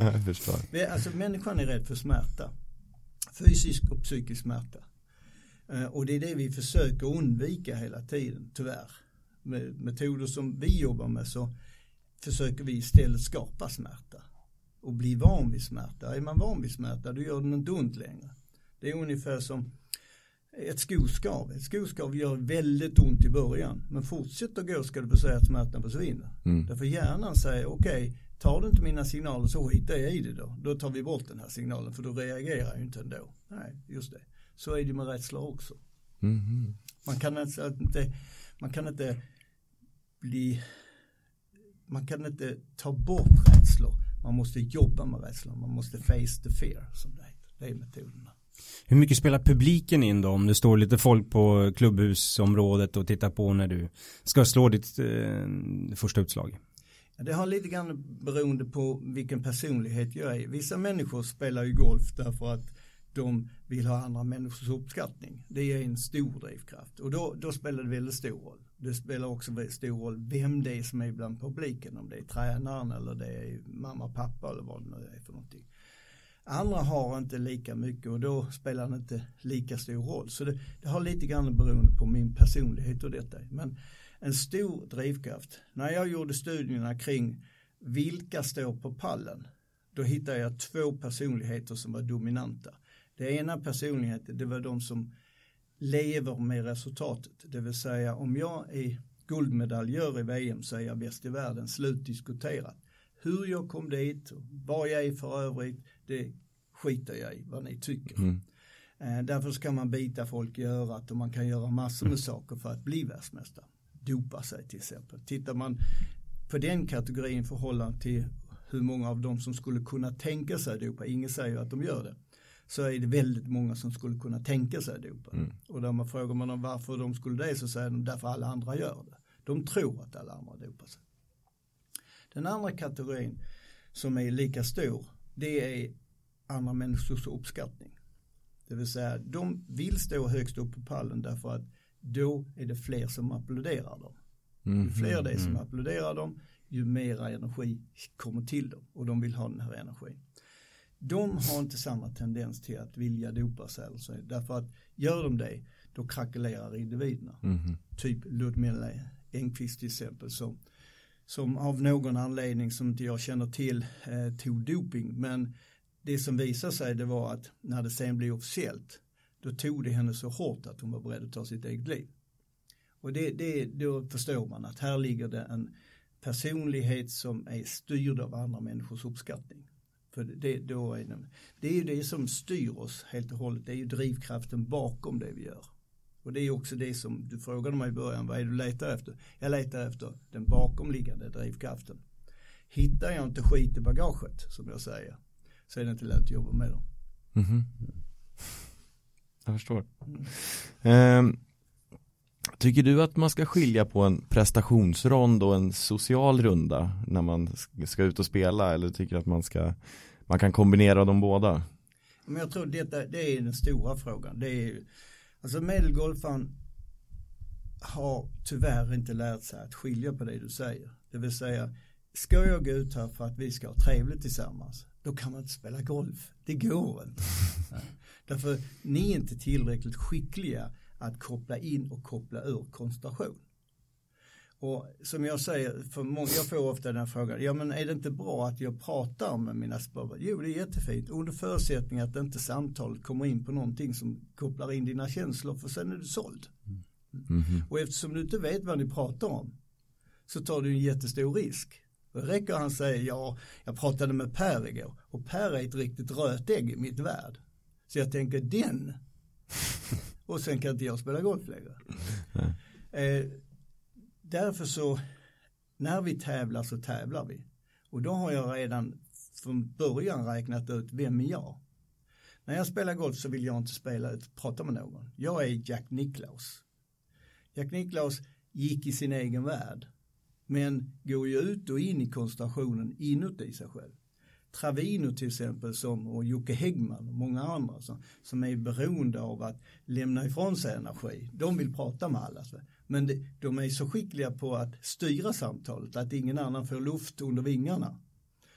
jag förstår. Alltså människan är rädd för smärta. Fysisk och psykisk smärta. Eh, och det är det vi försöker undvika hela tiden, tyvärr. Med metoder som vi jobbar med så försöker vi istället skapa smärta och bli van vid smärta. Är man van vid smärta då gör den inte ont längre. Det är ungefär som ett skoskav. Ett skoskav gör väldigt ont i början men fortsätter gå ska du få säga att smärtan försvinner. Mm. Därför hjärnan säger okej, okay, tar du inte mina signaler så skiter jag i det då. Då tar vi bort den här signalen för då reagerar jag inte ändå. Nej, just det. Så är det med rädslor också. Mm. Man, kan inte, man kan inte bli, man kan inte ta bort rädslor. Man måste jobba med rädslor. Man måste face the fear som det heter. Det är metoderna. Hur mycket spelar publiken in då? Om det står lite folk på klubbhusområdet och tittar på när du ska slå ditt eh, första utslag? Det har lite grann beroende på vilken personlighet jag är. Vissa människor spelar ju golf därför att de vill ha andra människors uppskattning. Det är en stor drivkraft och då, då spelar det väldigt stor roll. Det spelar också väldigt stor roll vem det är som är bland publiken, om det är tränaren eller det är mamma, pappa eller vad det nu är för någonting. Andra har inte lika mycket och då spelar det inte lika stor roll. Så det, det har lite grann beroende på min personlighet och detta. Men en stor drivkraft. När jag gjorde studierna kring vilka står på pallen, då hittade jag två personligheter som var dominanta. Det ena personligheten, det var de som lever med resultatet. Det vill säga om jag är guldmedaljör i VM så är jag bäst i världen, slutdiskuterat. Hur jag kom dit, vad jag är för övrigt, det skiter jag i vad ni tycker. Mm. Eh, därför ska man bita folk i örat och man kan göra massor med saker för att bli världsmästare. Dopa sig till exempel. Tittar man på den kategorin i förhållande till hur många av dem som skulle kunna tänka sig dopa, ingen säger att de gör det, så är det väldigt många som skulle kunna tänka sig dopa. Mm. Och där man frågar man dem varför de skulle det så säger de därför alla andra gör det. De tror att alla andra dopar sig. Den andra kategorin som är lika stor det är andra människors uppskattning. Det vill säga de vill stå högst upp på pallen därför att då är det fler som applåderar dem. Mm, ju fler det är som mm. applåderar dem, ju mera energi kommer till dem och de vill ha den här energin. De har inte samma tendens till att vilja dopa sig eller så, därför att gör de det, då krackelerar individerna. Mm. Typ Ludmilla Engqvist till exempel som, som av någon anledning som inte jag känner till eh, tog doping, men det som visade sig det var att när det sen blev officiellt då tog det henne så hårt att hon var beredd att ta sitt eget liv. Och det, det, då förstår man att här ligger det en personlighet som är styrd av andra människors uppskattning. För det, då är det, det är ju det som styr oss helt och hållet, det är ju drivkraften bakom det vi gör. Och det är också det som du frågade mig i början, vad är du letar efter? Jag letar efter den bakomliggande drivkraften. Hittar jag inte skit i bagaget, som jag säger, så är det inte lönt att jobba med dem. Mm -hmm. Jag förstår. Mm. Um, Tycker du att man ska skilja på en prestationsrond och en social runda när man ska ut och spela eller tycker att man ska man kan kombinera de båda? Men jag tror detta, det är den stora frågan. Det är, alltså medelgolfaren har tyvärr inte lärt sig att skilja på det du säger. Det vill säga, ska jag gå ut här för att vi ska ha trevligt tillsammans, då kan man inte spela golf. Det går inte. Därför ni är inte tillräckligt skickliga att koppla in och koppla ur koncentration. Och som jag säger, för många, jag får ofta den frågan, ja men är det inte bra att jag pratar med mina spelare? Jo det är jättefint, under förutsättning att inte samtalet kommer in på någonting som kopplar in dina känslor för sen är du såld. Mm. Mm. Och eftersom du inte vet vad ni pratar om så tar du en jättestor risk. Då räcker han säga, ja, jag pratade med Per igår och Per är ett riktigt rötägg i mitt värld. Så jag tänker den och sen kan inte jag spela golf längre. Eh, därför så, när vi tävlar så tävlar vi. Och då har jag redan från början räknat ut vem är jag. När jag spelar golf så vill jag inte spela prata med någon. Jag är Jack Nicklaus. Jack Nicklaus gick i sin egen värld. Men går ju ut och in i koncentrationen inuti sig själv. Travino till exempel som, och Jocke Häggman och många andra som, som är beroende av att lämna ifrån sig energi. De vill prata med alla. Men det, de är så skickliga på att styra samtalet att ingen annan får luft under vingarna.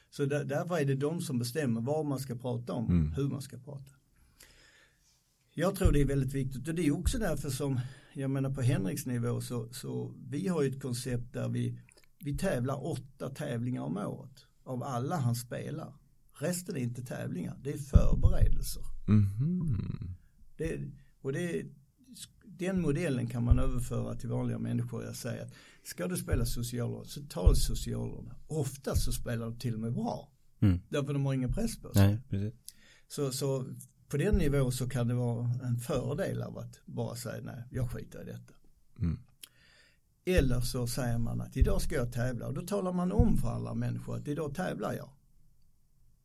Så där, därför är det de som bestämmer vad man ska prata om, mm. hur man ska prata. Jag tror det är väldigt viktigt och det är också därför som, jag menar på Henriks nivå så, så vi har ju ett koncept där vi, vi tävlar åtta tävlingar om året av alla han spelar. Resten är inte tävlingar, det är förberedelser. Mm. Det, och det, den modellen kan man överföra till vanliga människor. Jag säger att ska du spela socialråd så ta socialråd. Ofta så spelar de till och med bra. Mm. Därför de har ingen press på sig. Nej. Så, så på den nivån så kan det vara en fördel av att bara säga nej, jag skiter i detta. Mm. Eller så säger man att idag ska jag tävla och då talar man om för alla människor att idag tävlar jag.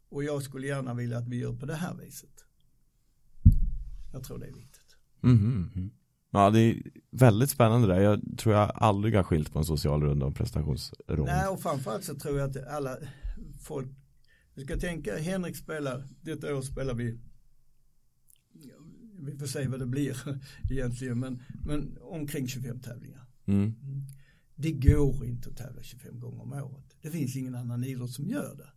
Och jag skulle gärna vilja att vi gör på det här viset. Jag tror det är viktigt. Mm -hmm. Ja det är väldigt spännande där. Jag tror jag aldrig har skilt på en social runda och prestationsrunda. Nej och framförallt så tror jag att alla folk, vi ska tänka Henrik spelar, detta år spelar vi vi får se vad det blir egentligen men, men omkring 25 tävlingar. Mm. Det går inte att tävla 25 gånger om året. Det finns ingen annan idrott som gör det.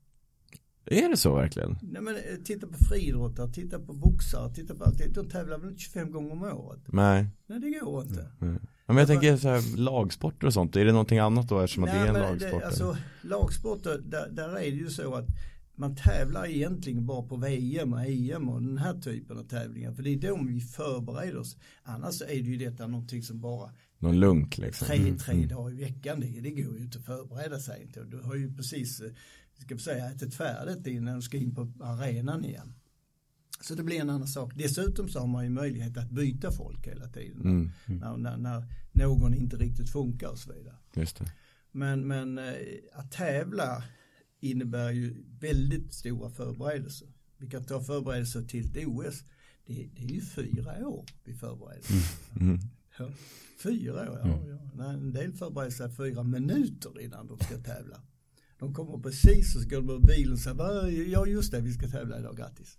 Är det så verkligen? Nej men eh, titta på friidrottare, titta på boxare, titta på allt. De tävlar väl inte 25 gånger om året? Nej. Nej det går inte. Mm. men jag tänker så här, lagsporter och sånt, är det någonting annat då eftersom Nej, att det är en lagsport? Det, alltså, lagsporter, där, där är det ju så att man tävlar egentligen bara på VM och EM och den här typen av tävlingar. För det är då vi förbereder oss. Annars är det ju detta någonting som bara någon lunk liksom. Tre, mm, tre mm. dagar i veckan, det, det går ju inte att förbereda sig inte. Du har ju precis, eh, ska vi säga, ätit färdigt innan du ska in på arenan igen. Så det blir en annan sak. Dessutom så har man ju möjlighet att byta folk hela tiden. Mm, mm. När, när, när, någon inte riktigt funkar och så vidare. Just det. Men, men eh, att tävla innebär ju väldigt stora förberedelser. Vi kan ta förberedelser till ett OS. Det, det är ju fyra år vi förbereder. Mm. Mm. Ja, fyra år, ja. Mm. ja. En del förbereder sig fyra minuter innan de ska tävla. De kommer precis och så går de ur bilen och säger ja just det vi ska tävla idag, grattis.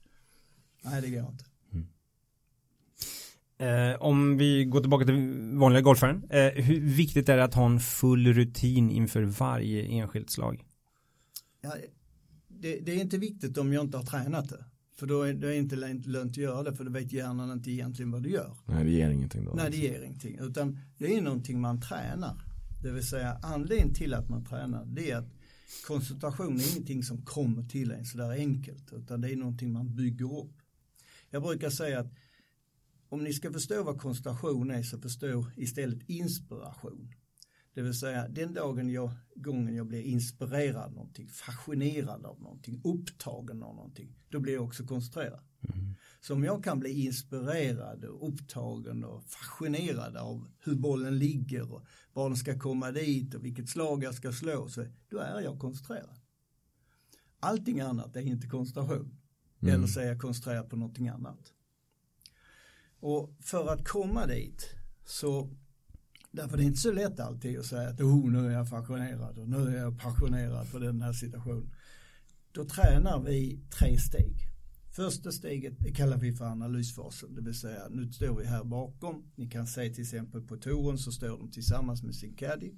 Nej det går inte. Mm. Eh, om vi går tillbaka till vanliga golfaren. Eh, hur viktigt är det att ha en full rutin inför varje enskilt slag? Ja, det, det, är inte viktigt om jag inte har tränat det. För då är det inte lönt att göra det för då vet hjärnan inte egentligen vad du gör. Nej det ger ingenting då. Nej det ger ingenting. Utan det är någonting man tränar. Det vill säga anledningen till att man tränar det är att koncentration är ingenting som kommer till en sådär enkelt. Utan det är någonting man bygger upp. Jag brukar säga att om ni ska förstå vad koncentration är så förstå istället inspiration. Det vill säga den dagen jag, gången jag blir inspirerad av någonting, fascinerad av någonting, upptagen av någonting, då blir jag också koncentrerad. Mm. Så om jag kan bli inspirerad och upptagen och fascinerad av hur bollen ligger och var den ska komma dit och vilket slag jag ska slå, så då är jag koncentrerad. Allting annat är inte koncentration. Mm. Eller så är jag koncentrerad på någonting annat. Och för att komma dit så Därför det är inte så lätt alltid att säga att oh, nu är jag passionerad och nu är jag passionerad för den här situationen. Då tränar vi tre steg. Första steget kallar vi för analysfasen, det vill säga nu står vi här bakom. Ni kan se till exempel på touren så står de tillsammans med sin caddy.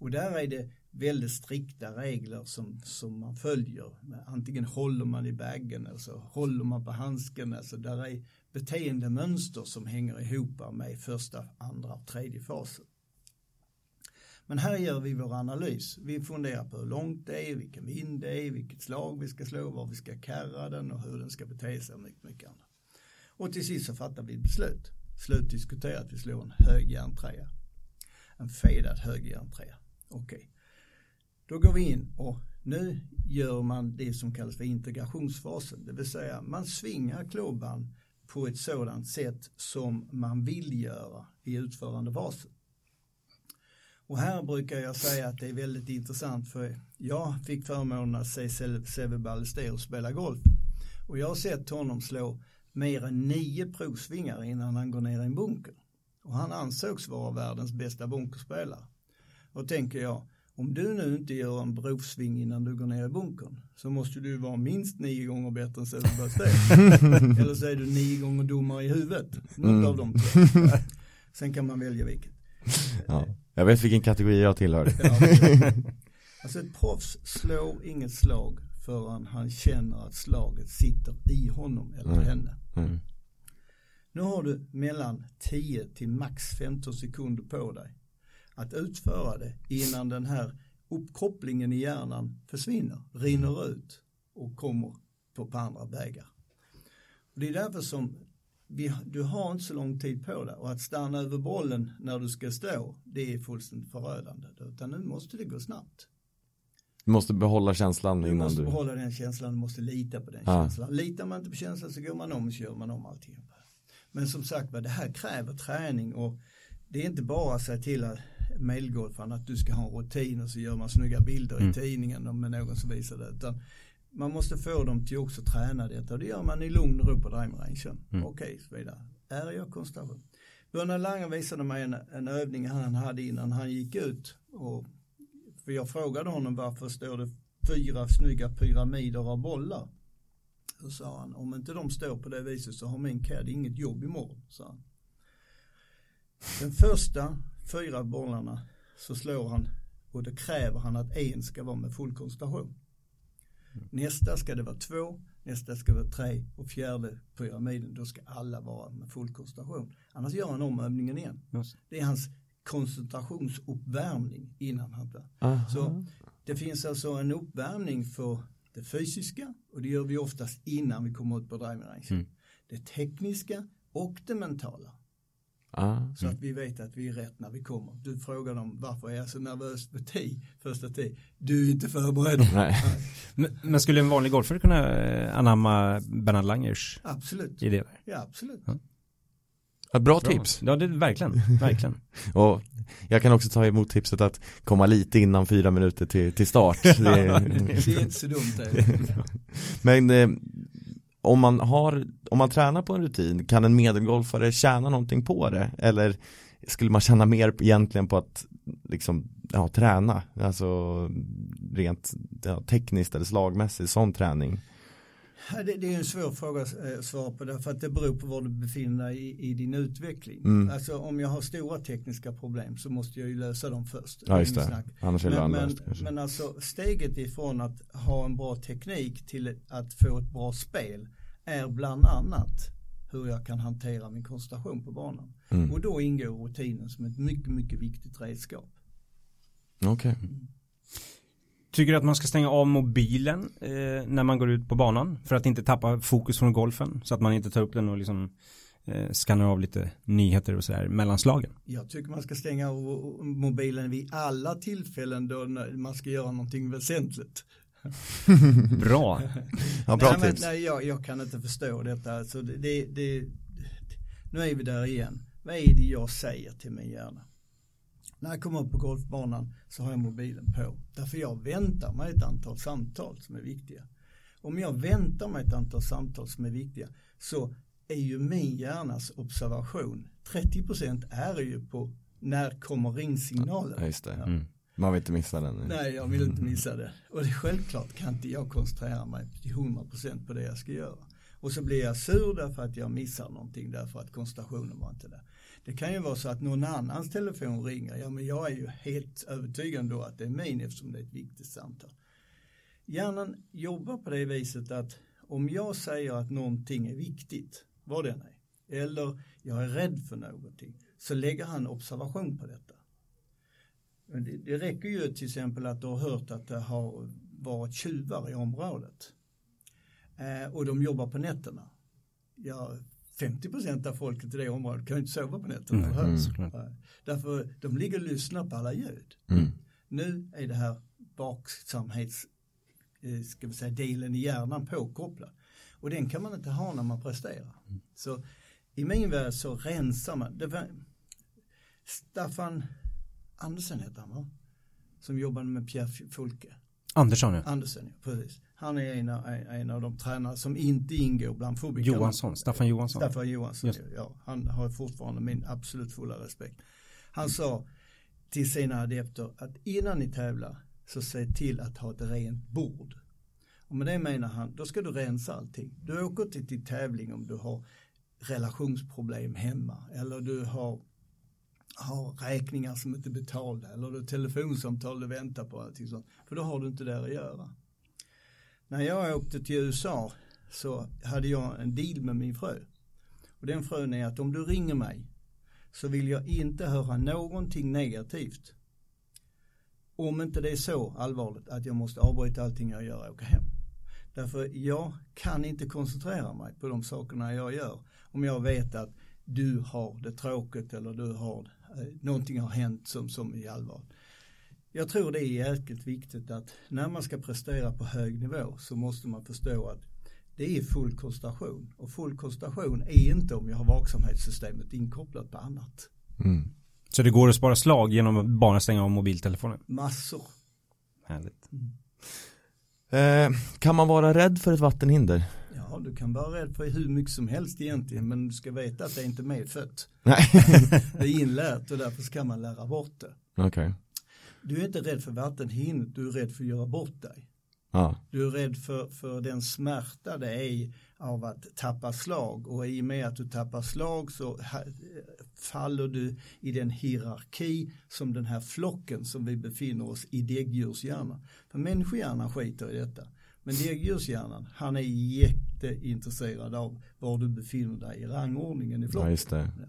Och där är det väldigt strikta regler som, som man följer. Antingen håller man i bagen eller så håller man på handsken. Alltså där är beteendemönster som hänger ihop med första, andra och tredje fasen. Men här gör vi vår analys. Vi funderar på hur långt det är, vilken vind det är, vilket slag vi ska slå, var vi ska karra den och hur den ska bete sig och mycket, mycket annat. Och till sist så fattar vi beslut. Slutdiskuterat, vi slår en hög järntrea. En fedad hög järntrea. Okej. Okay. Då går vi in och nu gör man det som kallas för integrationsfasen. Det vill säga man svingar klubban på ett sådant sätt som man vill göra i utförandefasen. Och här brukar jag säga att det är väldigt intressant för jag fick förmånen att se Seve Ballester spela golf. Och jag har sett honom slå mer än nio provsvingar innan han går ner i en bunker. Och han ansågs vara världens bästa bunkerspelare. Och tänker jag, om du nu inte gör en provsving innan du går ner i bunkern så måste du vara minst nio gånger bättre än Ballesteros. Eller så är du nio gånger dummare i huvudet. Något mm. av de två. Sen kan man välja vilket. Ja. Jag vet vilken kategori jag tillhör. alltså ett proffs slår inget slag förrän han känner att slaget sitter i honom eller mm. henne. Mm. Nu har du mellan 10 till max 15 sekunder på dig att utföra det innan den här uppkopplingen i hjärnan försvinner, rinner ut och kommer på, på andra vägar. Och det är därför som vi, du har inte så lång tid på dig och att stanna över bollen när du ska stå det är fullständigt förödande utan nu måste det gå snabbt. Du måste behålla känslan du innan du... måste behålla den känslan, du måste lita på den ah. känslan. Litar man inte på känslan så går man om och så gör man om allting. Men som sagt det här kräver träning och det är inte bara att säga till medelgolfaren att du ska ha en rutin och så gör man snygga bilder mm. i tidningen med någon som visar det. Utan man måste få dem till också träna detta och det gör man i lugn och ro på drivrangen. Mm. Okej, okay, så vidare. Är jag koncentration? Börne Lange visade mig en, en övning han hade innan han gick ut. Och, för jag frågade honom varför står det fyra snygga pyramider av bollar. Då sa han, om inte de står på det viset så har min CAD inget jobb imorgon. Sa han. Den första fyra bollarna så slår han och då kräver han att en ska vara med full koncentration. Nästa ska det vara två, nästa ska det vara tre och fjärde pyramiden då ska alla vara med full koncentration. Annars gör han om övningen igen. Just. Det är hans koncentrationsuppvärmning innan han börjar. Så det finns alltså en uppvärmning för det fysiska och det gör vi oftast innan vi kommer ut på driving range. Mm. Det tekniska och det mentala. Ah, så mm. att vi vet att vi är rätt när vi kommer. Du frågar dem varför är jag så nervös på tee, första tee. Du är inte förberedd. Nej. men, men, skulle en vanlig golfare kunna eh, anamma Bernhard Langers absolut. idé? Ja, absolut. Ja. Ett bra, bra tips. Ja, det verkligen, verkligen. och jag kan också ta emot tipset att komma lite innan fyra minuter till, till start. Det är, det är inte så dumt. Det. Men eh, om man har, om man tränar på en rutin, kan en medelgolfare tjäna någonting på det? Eller skulle man tjäna mer egentligen på att liksom, ja, träna? Alltså rent ja, tekniskt eller slagmässigt, sån träning? Det, det, är en svår fråga att eh, svara på därför att det beror på var du befinner dig i, i din utveckling. Mm. Alltså om jag har stora tekniska problem så måste jag ju lösa dem först. Ja just det, annars är det men, men, men alltså steget ifrån att ha en bra teknik till att få ett bra spel är bland annat hur jag kan hantera min koncentration på banan. Mm. Och då ingår rutinen som ett mycket, mycket viktigt redskap. Okej. Okay. Tycker du att man ska stänga av mobilen eh, när man går ut på banan för att inte tappa fokus från golfen så att man inte tar upp den och liksom eh, skannar av lite nyheter och sådär mellan slagen? Jag tycker man ska stänga av mobilen vid alla tillfällen då man ska göra någonting väsentligt. bra. Ja, bra nej, tips. Men, nej, jag, jag, kan inte förstå detta. Alltså, det, det, det, nu är vi där igen. Vad är det jag säger till min hjärna? När jag kommer upp på golfbanan så har jag mobilen på. Därför jag väntar mig ett antal samtal som är viktiga. Om jag väntar mig ett antal samtal som är viktiga så är ju min hjärnas observation 30% är ju på när kommer ringsignalen? Ja, just det. Mm. Man vill inte missa den. Nej, jag vill inte missa det. Och det är självklart kan inte jag koncentrera mig till 100% på det jag ska göra. Och så blir jag sur därför att jag missar någonting därför att koncentrationen var inte där. Det kan ju vara så att någon annans telefon ringer. Ja, men jag är ju helt övertygad då att det är min eftersom det är ett viktigt samtal. Hjärnan jobbar på det viset att om jag säger att någonting är viktigt, vad det än är, eller jag är rädd för någonting, så lägger han observation på detta. Det, det räcker ju till exempel att du har hört att det har varit tjuvar i området. Eh, och de jobbar på nätterna. Jag 50% av folket i det området kan inte sova på nätterna. Mm, mm, Därför de ligger och lyssnar på alla ljud. Mm. Nu är det här vaksamhets eh, ska vi säga, delen i hjärnan påkopplad. Och den kan man inte ha när man presterar. Mm. Så i min värld så rensar man. Det var, Staffan Andersen heter han va? Som jobbade med Pierre Folke. Andersson ja. Andersson ja, precis. Han är en av, en av de tränare som inte ingår bland fobikerna. Johansson, Staffan Johansson. Staffan Johansson, ja. Han har fortfarande min absolut fulla respekt. Han sa till sina adepter att innan ni tävlar så se till att ha ett rent bord. Och med det menar han, då ska du rensa allting. Du åker till din tävling om du har relationsproblem hemma eller du har, har räkningar som inte är betalda eller du har telefonsamtal du väntar på. Allting sånt. För då har du inte där att göra. När jag åkte till USA så hade jag en deal med min fru. Och den frön är att om du ringer mig så vill jag inte höra någonting negativt. Om inte det är så allvarligt att jag måste avbryta allting jag gör och åka hem. Därför jag kan inte koncentrera mig på de sakerna jag gör. Om jag vet att du har det tråkigt eller du har, någonting har hänt som, som är allvarligt. Jag tror det är jäkligt viktigt att när man ska prestera på hög nivå så måste man förstå att det är full koncentration. Och full koncentration är inte om jag har vaksamhetssystemet inkopplat på annat. Mm. Så det går att spara slag genom att bara stänga av mobiltelefonen? Massor. Härligt. Mm. Eh, kan man vara rädd för ett vattenhinder? Ja, du kan vara rädd för hur mycket som helst egentligen, men du ska veta att det är inte medfött. Nej. det är inlärt och därför ska man lära bort det. Okay. Du är inte rädd för vattenhinder, du är rädd för att göra bort dig. Ah. Du är rädd för, för den smärta det är av att tappa slag och i och med att du tappar slag så faller du i den hierarki som den här flocken som vi befinner oss i däggdjurshjärnan. För människohjärnan skiter i detta. Men däggdjurshjärnan, han är jätteintresserad av var du befinner dig i rangordningen i flocken. Ja.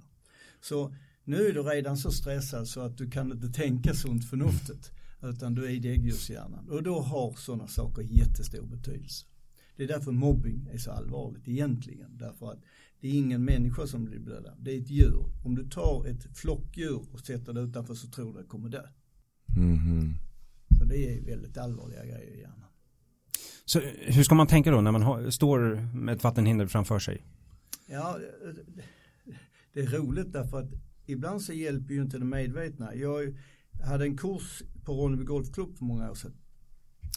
Så nu är du redan så stressad så att du kan inte tänka sunt förnuftet. Utan du är i däggdjurshjärnan. Och då har sådana saker jättestor betydelse. Det är därför mobbing är så allvarligt egentligen. Därför att det är ingen människa som blir dödad. Det är ett djur. Om du tar ett flockdjur och sätter det utanför så tror du att det kommer dö. Mm. Så det är väldigt allvarliga grejer i hjärnan. Så hur ska man tänka då när man har, står med ett vattenhinder framför sig? Ja, det är roligt därför att ibland så hjälper ju inte det medvetna. Jag hade en kurs på Ronneby Golfklubb för många år sedan.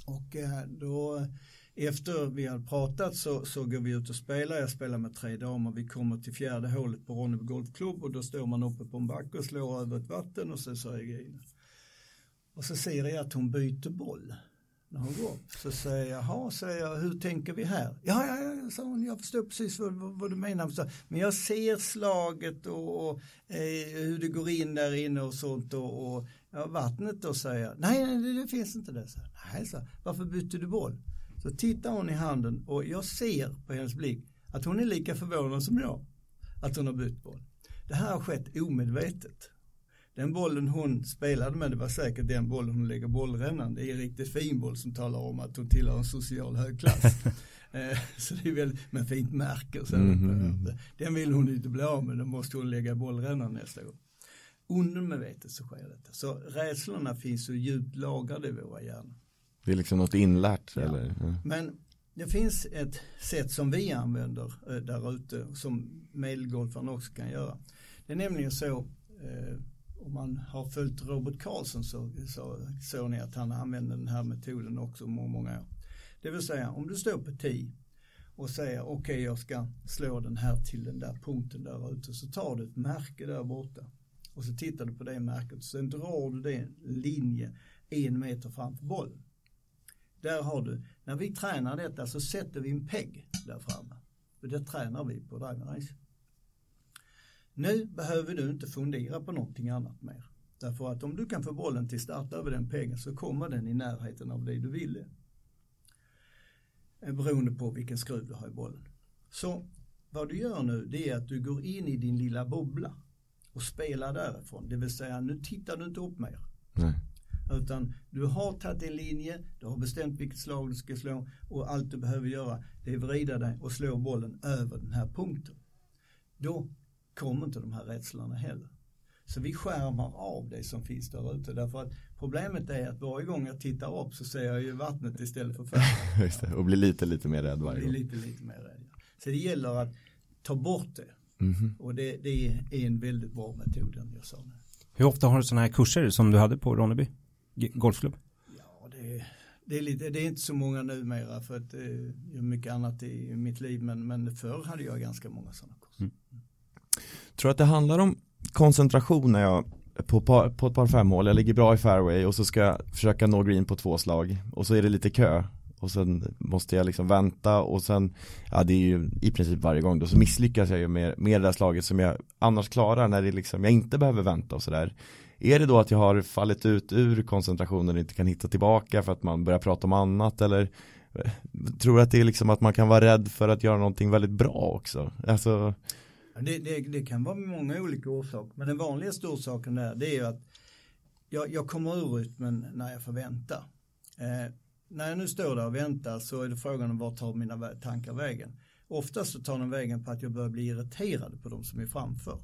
Och eh, då efter vi hade pratat så, så går vi ut och spelar. Jag spelar med tre damer. Vi kommer till fjärde hålet på Ronneby Golfklubb och då står man uppe på en backe och slår över ett vatten och så säger jag in. Och så ser jag att hon byter boll när hon går. Så säger jag, jaha, säger jag, hur tänker vi här? Ja, ja, ja, sa hon, jag förstår precis vad, vad, vad du menar. Men jag ser slaget och, och eh, hur det går in där inne och sånt och, och ja, vattnet då säger jag, nej, nej, det, det finns inte det. Så, nej, så, varför bytte du boll? Så tittar hon i handen och jag ser på hennes blick att hon är lika förvånad som jag att hon har bytt boll. Det här har skett omedvetet. Den bollen hon spelade med, det var säkert den bollen hon lägger bollrännan. Det är en riktigt fin boll som talar om att hon tillhör en social högklass. Eh, så det är väl med fint märke. Så mm. Den vill hon inte bli av med, då måste hon lägga bollrännan nästa gång. Undermedvetet så sker detta. Så rädslorna finns så djupt lagrade i våra hjärnor. Det är liksom något inlärt ja. eller? Ja. Men det finns ett sätt som vi använder eh, där ute som medelgolfarna också kan göra. Det är nämligen så eh, om man har följt Robert Karlsson så såg så ni att han använde den här metoden också många, många år. Det vill säga om du står på 10 och säger okej okay, jag ska slå den här till den där punkten där ute så tar du ett märke där borta och så tittar du på det märket och sen drar du den linje en meter framför bollen. Där har du, när vi tränar detta så sätter vi en peg där framme. För det tränar vi på driving Race. Nu behöver du inte fundera på någonting annat mer. Därför att om du kan få bollen till start över den peggen så kommer den i närheten av det du ville. Eh, beroende på vilken skruv du har i bollen. Så vad du gör nu det är att du går in i din lilla bubbla och spelar därifrån. Det vill säga nu tittar du inte upp mer. Nej. Utan du har tagit en linje, du har bestämt vilket slag du ska slå och allt du behöver göra det är vrida dig och slå bollen över den här punkten. Då kommer inte de här rädslorna heller. Så vi skärmar av det som finns där ute därför att problemet är att varje gång jag tittar upp så ser jag ju vattnet istället för färgen. och blir lite lite mer rädd varje gång. Lite lite mer rädd. Så det gäller att ta bort det. Mm -hmm. Och det, det, är en väldigt bra metod jag sa nu. Hur ofta har du sådana här kurser som du hade på Ronneby golfklubb? Ja, det, det, är lite, det är inte så många numera för att eh, jag har mycket annat i mitt liv men, men förr hade jag ganska många sådana kurser. Mm. Tror att det handlar om koncentration när jag på, par, på ett par femhål, jag ligger bra i fairway och så ska jag försöka nå green på två slag och så är det lite kö och sen måste jag liksom vänta och sen, ja det är ju i princip varje gång då så misslyckas jag ju med, med det där slaget som jag annars klarar när det liksom, jag inte behöver vänta och sådär. Är det då att jag har fallit ut ur koncentrationen och inte kan hitta tillbaka för att man börjar prata om annat eller eh, tror du att det är liksom att man kan vara rädd för att göra någonting väldigt bra också? Alltså det, det, det, kan vara många olika orsaker men den vanligaste orsaken där det är ju att jag, jag kommer ur rytmen när jag får vänta. Eh, när jag nu står där och väntar så är det frågan om vart tar mina tankar vägen. Oftast så tar de vägen på att jag börjar bli irriterad på de som är framför.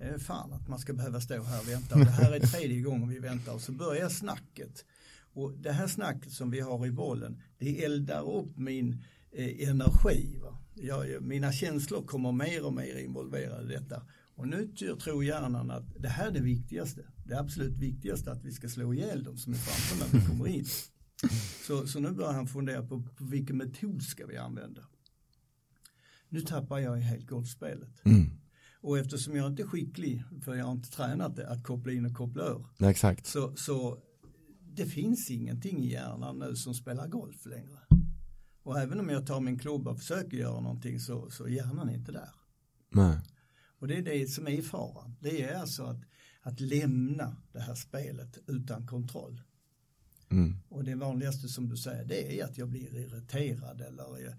Eh, fan att man ska behöva stå här och vänta. Och det här är tredje gången vi väntar och så börjar snacket. Och det här snacket som vi har i bollen det eldar upp min eh, energi. Va? Jag, mina känslor kommer mer och mer involverade i detta. Och nu tror hjärnan att det här är det viktigaste. Det absolut viktigaste att vi ska slå ihjäl dem som är framför när vi kommer in. Så, så nu börjar han fundera på, på vilken metod ska vi använda. Nu tappar jag helt golfspelet. Mm. Och eftersom jag inte är skicklig, för jag har inte tränat det, att koppla in och koppla ur. Ja, exakt. Så, så det finns ingenting i hjärnan nu som spelar golf längre. Och även om jag tar min klubba och försöker göra någonting så, så hjärnan är inte där. Nej. Och det är det som är faran. Det är alltså att, att lämna det här spelet utan kontroll. Mm. Och det vanligaste som du säger det är att jag blir irriterad eller jag,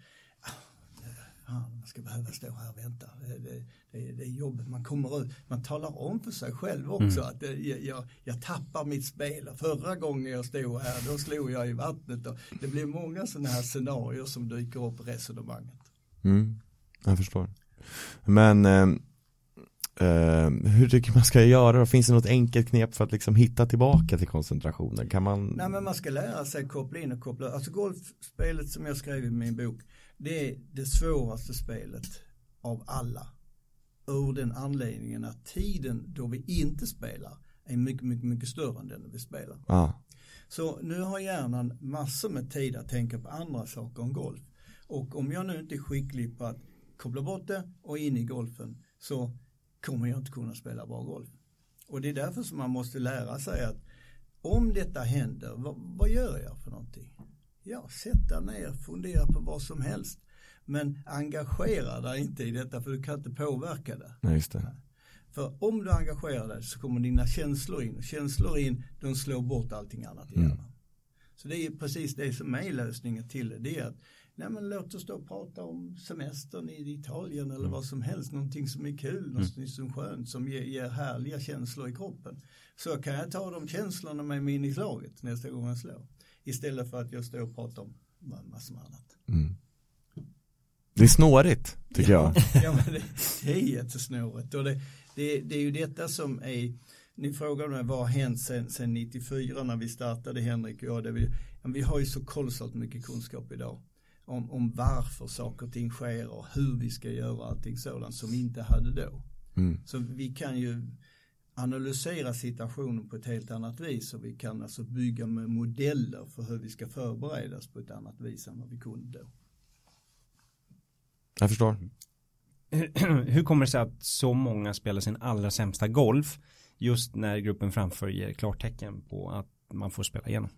fan, man ska behöva stå här och vänta. Det, det, det, det är jobbigt, man kommer ut, man talar om för sig själv också mm. att jag, jag, jag, tappar mitt spel. Förra gången jag stod här då slog jag i vattnet och det blir många sådana här scenarier som dyker upp i resonemanget. Mm, jag förstår. Men eh, eh, hur tycker man ska göra då? Finns det något enkelt knep för att liksom hitta tillbaka till koncentrationen? Kan man? Nej men man ska lära sig koppla in och koppla, alltså golfspelet som jag skrev i min bok det är det svåraste spelet av alla. Ur den anledningen att tiden då vi inte spelar är mycket, mycket, mycket större än den när vi spelar. Ah. Så nu har hjärnan massor med tid att tänka på andra saker än golf. Och om jag nu inte är skicklig på att koppla bort det och in i golfen så kommer jag inte kunna spela bra golf. Och det är därför som man måste lära sig att om detta händer, vad, vad gör jag för någonting? Ja, sätta ner, fundera på vad som helst. Men engagera dig inte i detta för du kan inte påverka det. Nej, just det. För om du engagerar dig så kommer dina känslor in. Känslor in, de slår bort allting annat i mm. hjärnan. Så det är precis det som är lösningen till det. Det är att nej men låt oss då prata om semestern i Italien eller mm. vad som helst. Någonting som är kul, mm. någonting som är skönt, som ger, ger härliga känslor i kroppen. Så kan jag ta de känslorna med mig in i slaget nästa gång jag slår. Istället för att jag står och pratar om massor med annat. Mm. Det är snårigt tycker ja, jag. Ja, men det, det är jättesnårigt. Och det, det, det är ju detta som är, ni frågar mig vad har hänt sen, sen 94 när vi startade Henrik och jag. Det vi, vi har ju så kolossalt mycket kunskap idag. Om, om varför saker och ting sker och hur vi ska göra allting sådant som vi inte hade då. Mm. Så vi kan ju analysera situationen på ett helt annat vis och vi kan alltså bygga med modeller för hur vi ska förberedas på ett annat vis än vad vi kunde då. Jag förstår. hur kommer det sig att så många spelar sin allra sämsta golf just när gruppen framför ger klartecken på att man får spela igenom?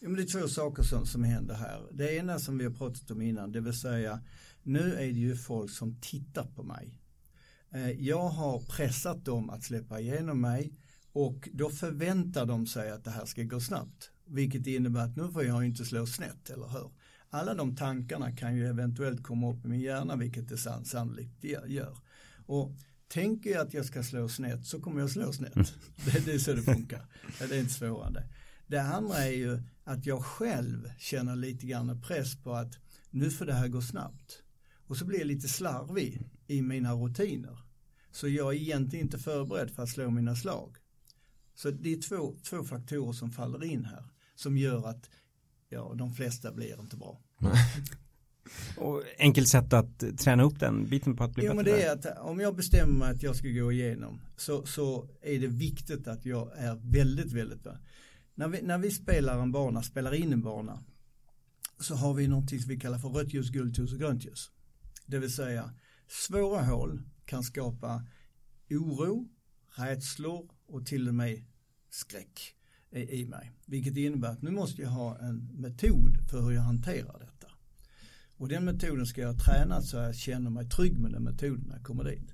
Ja, men det är två saker som, som händer här. Det ena som vi har pratat om innan, det vill säga nu är det ju folk som tittar på mig. Eh, jag har pressat dem att släppa igenom mig och då förväntar de sig att det här ska gå snabbt. Vilket innebär att nu får jag inte slå snett, eller hur? Alla de tankarna kan ju eventuellt komma upp i min hjärna, vilket det sannolikt gör. Och tänker jag att jag ska slå snett så kommer jag slå snett. Mm. Det, det är så det funkar. Det är inte svårare. Det andra är ju att jag själv känner lite grann press på att nu får det här gå snabbt. Och så blir jag lite slarvig i mina rutiner. Så jag är egentligen inte förberedd för att slå mina slag. Så det är två, två faktorer som faller in här som gör att ja, de flesta blir inte bra. Och enkelt sätt att träna upp den biten på att bli jo, bättre? Men det är att om jag bestämmer mig att jag ska gå igenom så, så är det viktigt att jag är väldigt, väldigt bra. När vi, när vi spelar en bana, spelar in en bana så har vi någonting som vi kallar för rött ljus, gult ljus och grönt ljus. Det vill säga svåra hål kan skapa oro, rädslor och till och med skräck i mig. Vilket innebär att nu måste jag ha en metod för hur jag hanterar detta. Och den metoden ska jag träna så jag känner mig trygg med den metoden när jag kommer dit.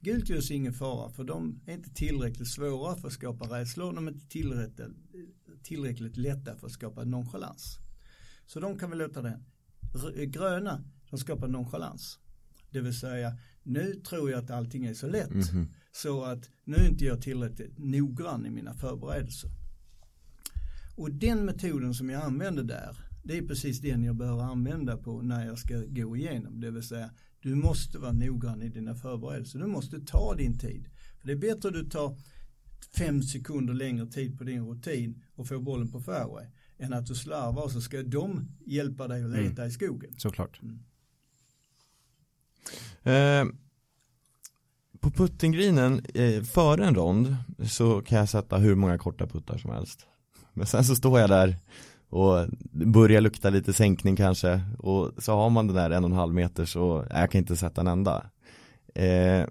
Gult ljus är ingen fara för de är inte tillräckligt svåra för att skapa rädslor. De är inte tillräckligt, tillräckligt lätta för att skapa nonchalans. Så de kan vi låta det. Gröna, de skapar nonchalans. Det vill säga, nu tror jag att allting är så lätt. Mm -hmm. Så att nu är inte jag tillräckligt noggrann i mina förberedelser. Och den metoden som jag använder där, det är precis den jag bör använda på när jag ska gå igenom. Det vill säga, du måste vara noggrann i dina förberedelser. Du måste ta din tid. För Det är bättre att du tar fem sekunder längre tid på din rutin och får bollen på fairway än att du slarvar och så ska de hjälpa dig att leta mm. i skogen. Såklart. Mm. Eh, på puttinggrinen eh, före en rond så kan jag sätta hur många korta puttar som helst. Men sen så står jag där och börjar lukta lite sänkning kanske och så har man den där en och en halv meter så jag kan inte sätta en enda. Eh,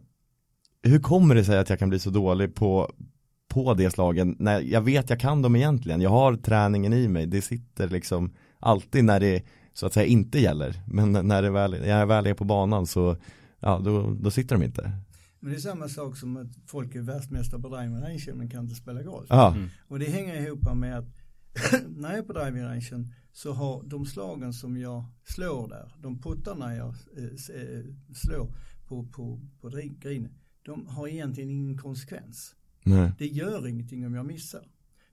hur kommer det sig att jag kan bli så dålig på, på det slagen när jag vet jag kan dem egentligen. Jag har träningen i mig, det sitter liksom alltid när det så att säga inte gäller. Men när det väl, jag väl är på banan så ja, då, då sitter de inte. Men det är samma sak som att folk är världsmästare på driving range men kan inte spela golf. Ja. Mm. Och det hänger ihop med att när jag är på driving range så har de slagen som jag slår där, de puttarna jag eh, eh slår på, på, på green, de har egentligen ingen konsekvens. Nej. Det gör ingenting om jag missar.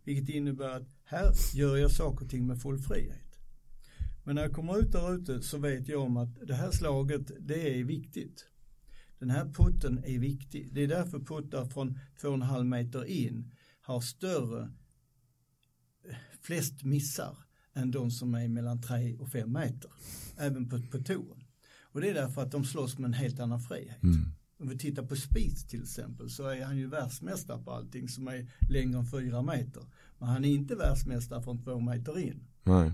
Vilket innebär att här gör jag saker och ting med full frihet. Men när jag kommer ut där ute så vet jag om att det här slaget, det är viktigt. Den här putten är viktig. Det är därför puttar från 2,5 meter in har större, flest missar än de som är mellan 3 och 5 meter. Även på, på touren. Och det är därför att de slåss med en helt annan frihet. Mm. Om vi tittar på Spieth till exempel så är han ju världsmästare på allting som är längre än 4 meter. Men han är inte världsmästare från 2 meter in. Nej.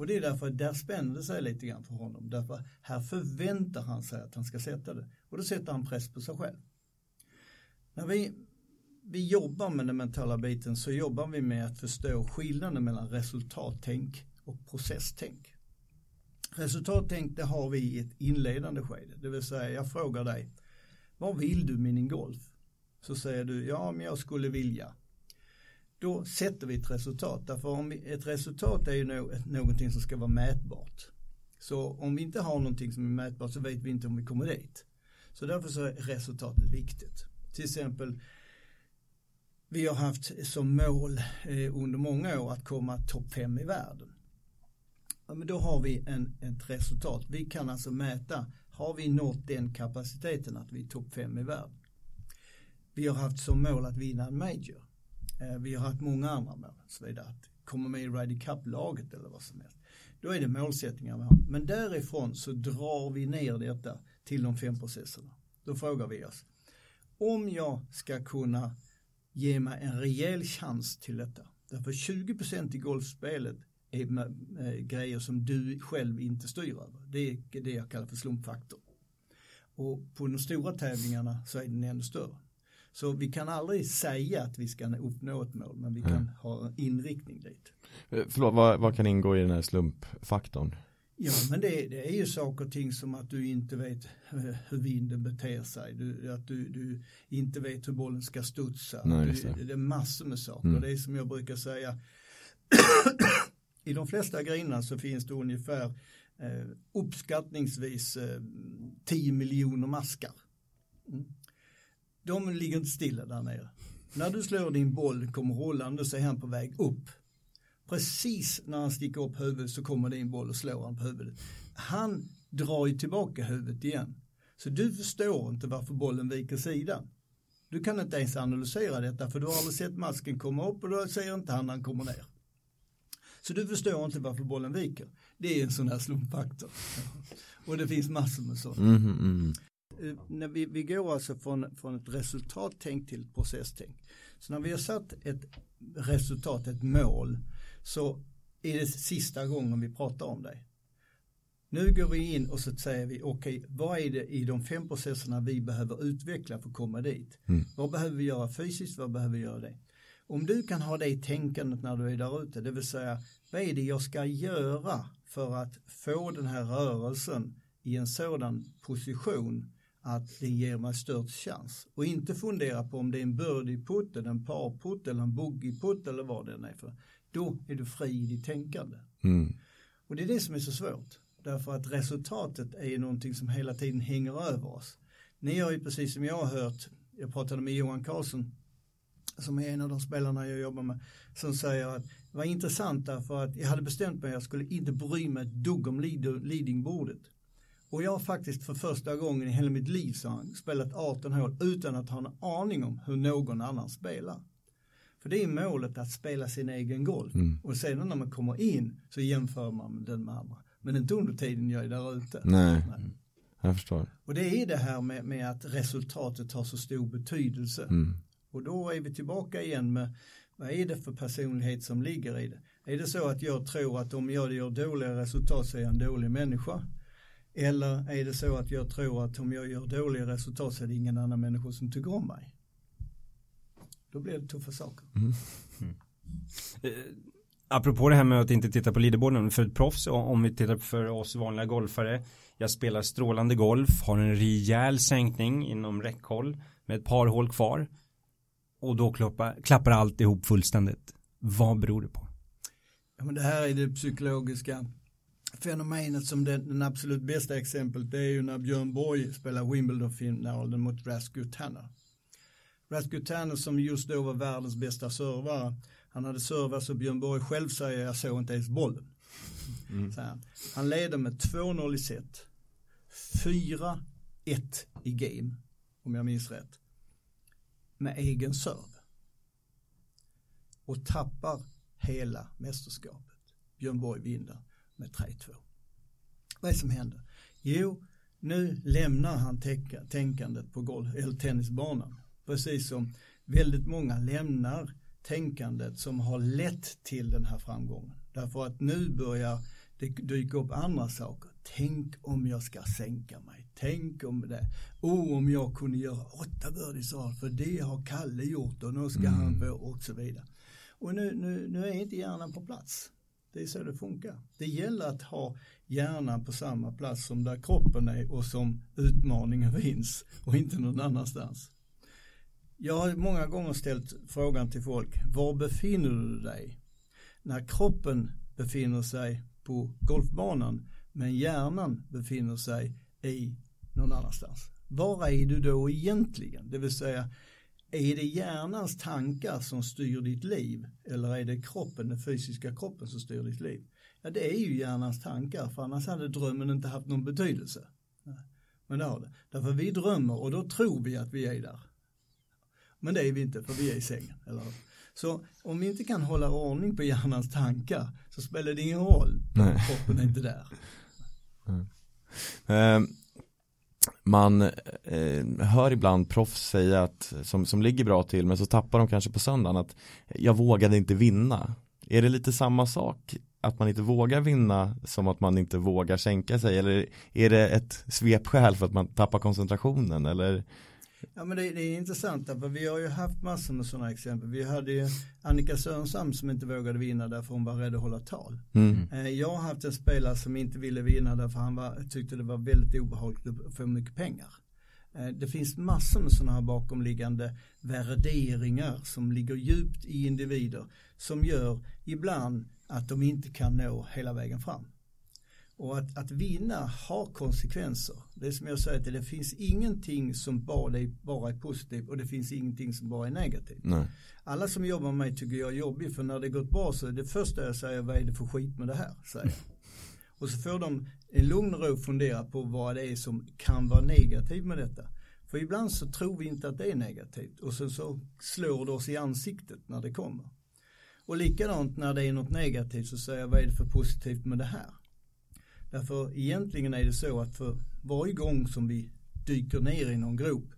Och det är därför att där spänner det sig lite grann för honom. Därför här förväntar han sig att han ska sätta det. Och då sätter han press på sig själv. När vi, vi jobbar med den mentala biten så jobbar vi med att förstå skillnaden mellan resultattänk och processtänk. Resultattänk det har vi i ett inledande skede. Det vill säga jag frågar dig, vad vill du med din golf? Så säger du, ja men jag skulle vilja då sätter vi ett resultat. Därför om vi, ett resultat är ju no, någonting som ska vara mätbart. Så om vi inte har någonting som är mätbart så vet vi inte om vi kommer dit. Så därför så är resultatet viktigt. Till exempel vi har haft som mål eh, under många år att komma topp fem i världen. Ja, men då har vi en, ett resultat. Vi kan alltså mäta, har vi nått den kapaciteten att vi är topp fem i världen? Vi har haft som mål att vinna en major. Eh, vi har haft många andra mål, så vidare. Att komma med i Ryder Cup-laget eller vad som helst. Då är det målsättningar vi har. Men därifrån så drar vi ner detta till de fem processerna. Då frågar vi oss, om jag ska kunna ge mig en rejäl chans till detta. Därför 20% i golfspelet är eh, grejer som du själv inte styr över. Det är det jag kallar för slumpfaktor. Och på de stora tävlingarna så är den ännu större. Så vi kan aldrig säga att vi ska uppnå ett mål, men vi kan mm. ha en inriktning dit. Eh, förlåt, vad, vad, kan ingå i den här slumpfaktorn? Ja, men det, det, är ju saker och ting som att du inte vet eh, hur vinden beter sig, du, att du, du, inte vet hur bollen ska studsa. Nej, det. det. är massor med saker. Mm. Det är som jag brukar säga, i de flesta grenar så finns det ungefär eh, uppskattningsvis eh, 10 miljoner maskar. Mm. De ligger inte stilla där nere. När du slår din boll kommer rullande så är han på väg upp. Precis när han sticker upp huvudet så kommer din boll och slår han på huvudet. Han drar ju tillbaka huvudet igen. Så du förstår inte varför bollen viker sidan. Du kan inte ens analysera detta för du har aldrig sett masken komma upp och då ser inte han när han kommer ner. Så du förstår inte varför bollen viker. Det är en sån här slumpfaktor. Och det finns massor med sådana. Mm, mm-hmm, mm. Mm-hmm. Eh, när vi, vi går alltså från, från ett resultattänk till ett processtänk. Så när vi har satt ett resultat, ett mål, så är det sista gången vi pratar om det. Nu går vi in och så säger vi okej, okay, vad är det i de fem processerna vi behöver utveckla för att komma dit? Mm. Vad behöver vi göra fysiskt, vad behöver vi göra det? Om du kan ha det tänkandet när du är där ute, det vill säga vad är det jag ska göra för att få den här rörelsen i en sådan position att det ger mig störst chans. Och inte fundera på om det är en birdie-putt eller en par-putt eller en boogie-putt eller vad det är för. Då är du fri i ditt tänkande. Mm. Och det är det som är så svårt. Därför att resultatet är någonting som hela tiden hänger över oss. Ni har ju precis som jag har hört, jag pratade med Johan Karlsson som är en av de spelarna jag jobbar med, som säger att det var intressant därför att jag hade bestämt mig att jag skulle inte bry mig ett dugg om leadingbordet. Och jag har faktiskt för första gången i hela mitt liv så han, spelat 18 hål utan att ha en aning om hur någon annan spelar. För det är målet att spela sin egen golf. Mm. Och sedan när man kommer in så jämför man den med andra. Men inte under tiden jag är där ute. Nej, Nej. jag förstår. Och det är det här med, med att resultatet har så stor betydelse. Mm. Och då är vi tillbaka igen med vad är det för personlighet som ligger i det? Är det så att jag tror att om jag gör dåliga resultat så är jag en dålig människa? Eller är det så att jag tror att om jag gör dåliga resultat så är det ingen annan människa som tycker om mig? Då blir det tuffa saker. Mm. Mm. Eh, apropå det här med att inte titta på leaderboarden för ett proffs, om vi tittar för oss vanliga golfare. Jag spelar strålande golf, har en rejäl sänkning inom räckhåll med ett par hål kvar. Och då klappar, klappar allt ihop fullständigt. Vad beror det på? Ja, men det här är det psykologiska fenomenet som det, den absolut bästa exemplet det är ju när Björn Borg spelar Wimbledon-finalen mot. Rascal Tanner som just då var världens bästa servare, han hade servat så Björn Borg själv säger jag såg inte ens bollen. Mm. Han. han leder med 2-0 i set, 4-1 i game, om jag minns rätt, med egen serv. Och tappar hela mästerskapet. Björn Borg vinner med 3-2. Vad är det som händer? Jo, nu lämnar han tänkandet på golf, eller tennisbanan. Precis som väldigt många lämnar tänkandet som har lett till den här framgången. Därför att nu börjar det dyka upp andra saker. Tänk om jag ska sänka mig. Tänk om det. Oh, om jag kunde göra åtta birdies för det har Kalle gjort och nu ska mm. han få och så vidare. Och nu, nu, nu är inte hjärnan på plats. Det är så det funkar. Det gäller att ha hjärnan på samma plats som där kroppen är och som utmaningen finns och inte någon annanstans. Jag har många gånger ställt frågan till folk, var befinner du dig? När kroppen befinner sig på golfbanan men hjärnan befinner sig i någon annanstans. Var är du då egentligen? Det vill säga, är det hjärnans tankar som styr ditt liv eller är det kroppen, den fysiska kroppen som styr ditt liv? Ja, det är ju hjärnans tankar för annars hade drömmen inte haft någon betydelse. Men det har det. Därför vi drömmer och då tror vi att vi är där. Men det är vi inte för vi är i sängen. Eller? Så om vi inte kan hålla ordning på hjärnans tankar så spelar det ingen roll. Nej. Kroppen är inte där. Mm. Man eh, hör ibland proffs säga att, som, som ligger bra till men så tappar de kanske på söndagen att jag vågade inte vinna. Är det lite samma sak att man inte vågar vinna som att man inte vågar sänka sig eller är det ett svepskäl för att man tappar koncentrationen eller? Ja men det, det är intressant för vi har ju haft massor med sådana exempel. Vi hade ju Annika Sörensam som inte vågade vinna därför hon var rädd att hålla tal. Mm. Eh, jag har haft en spelare som inte ville vinna därför han var, tyckte det var väldigt obehagligt att få mycket pengar. Eh, det finns massor med sådana här bakomliggande värderingar som ligger djupt i individer som gör ibland att de inte kan nå hela vägen fram. Och att, att vinna har konsekvenser. Det är som jag säger, att det finns ingenting som bara är, bara är positivt och det finns ingenting som bara är negativt. Nej. Alla som jobbar med mig tycker jag är jobbig för när det gått bra så är det första jag säger, vad är det för skit med det här? Säger. Och så får de en lugn ro fundera på vad det är som kan vara negativt med detta. För ibland så tror vi inte att det är negativt och sen så slår det oss i ansiktet när det kommer. Och likadant när det är något negativt så säger jag vad är det för positivt med det här? Därför egentligen är det så att för varje gång som vi dyker ner i någon grop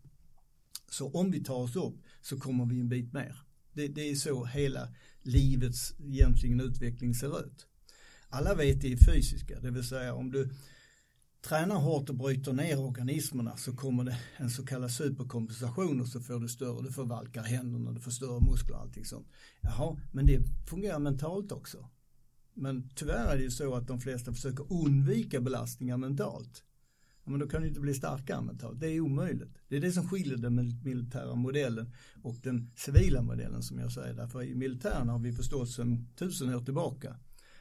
så om vi tar oss upp så kommer vi en bit mer. Det, det är så hela livets egentligen utveckling ser ut. Alla vet det i fysiska, det vill säga om du tränar hårt och bryter ner organismerna så kommer det en så kallad superkompensation och så får du större, du förvalkar händerna, du får större muskler och allting sånt. Jaha, men det fungerar mentalt också. Men tyvärr är det ju så att de flesta försöker undvika belastningar mentalt. Men då kan du inte bli starkare mentalt. Det är omöjligt. Det är det som skiljer den militära modellen och den civila modellen som jag säger. Därför i militären har vi förstått sedan tusen år tillbaka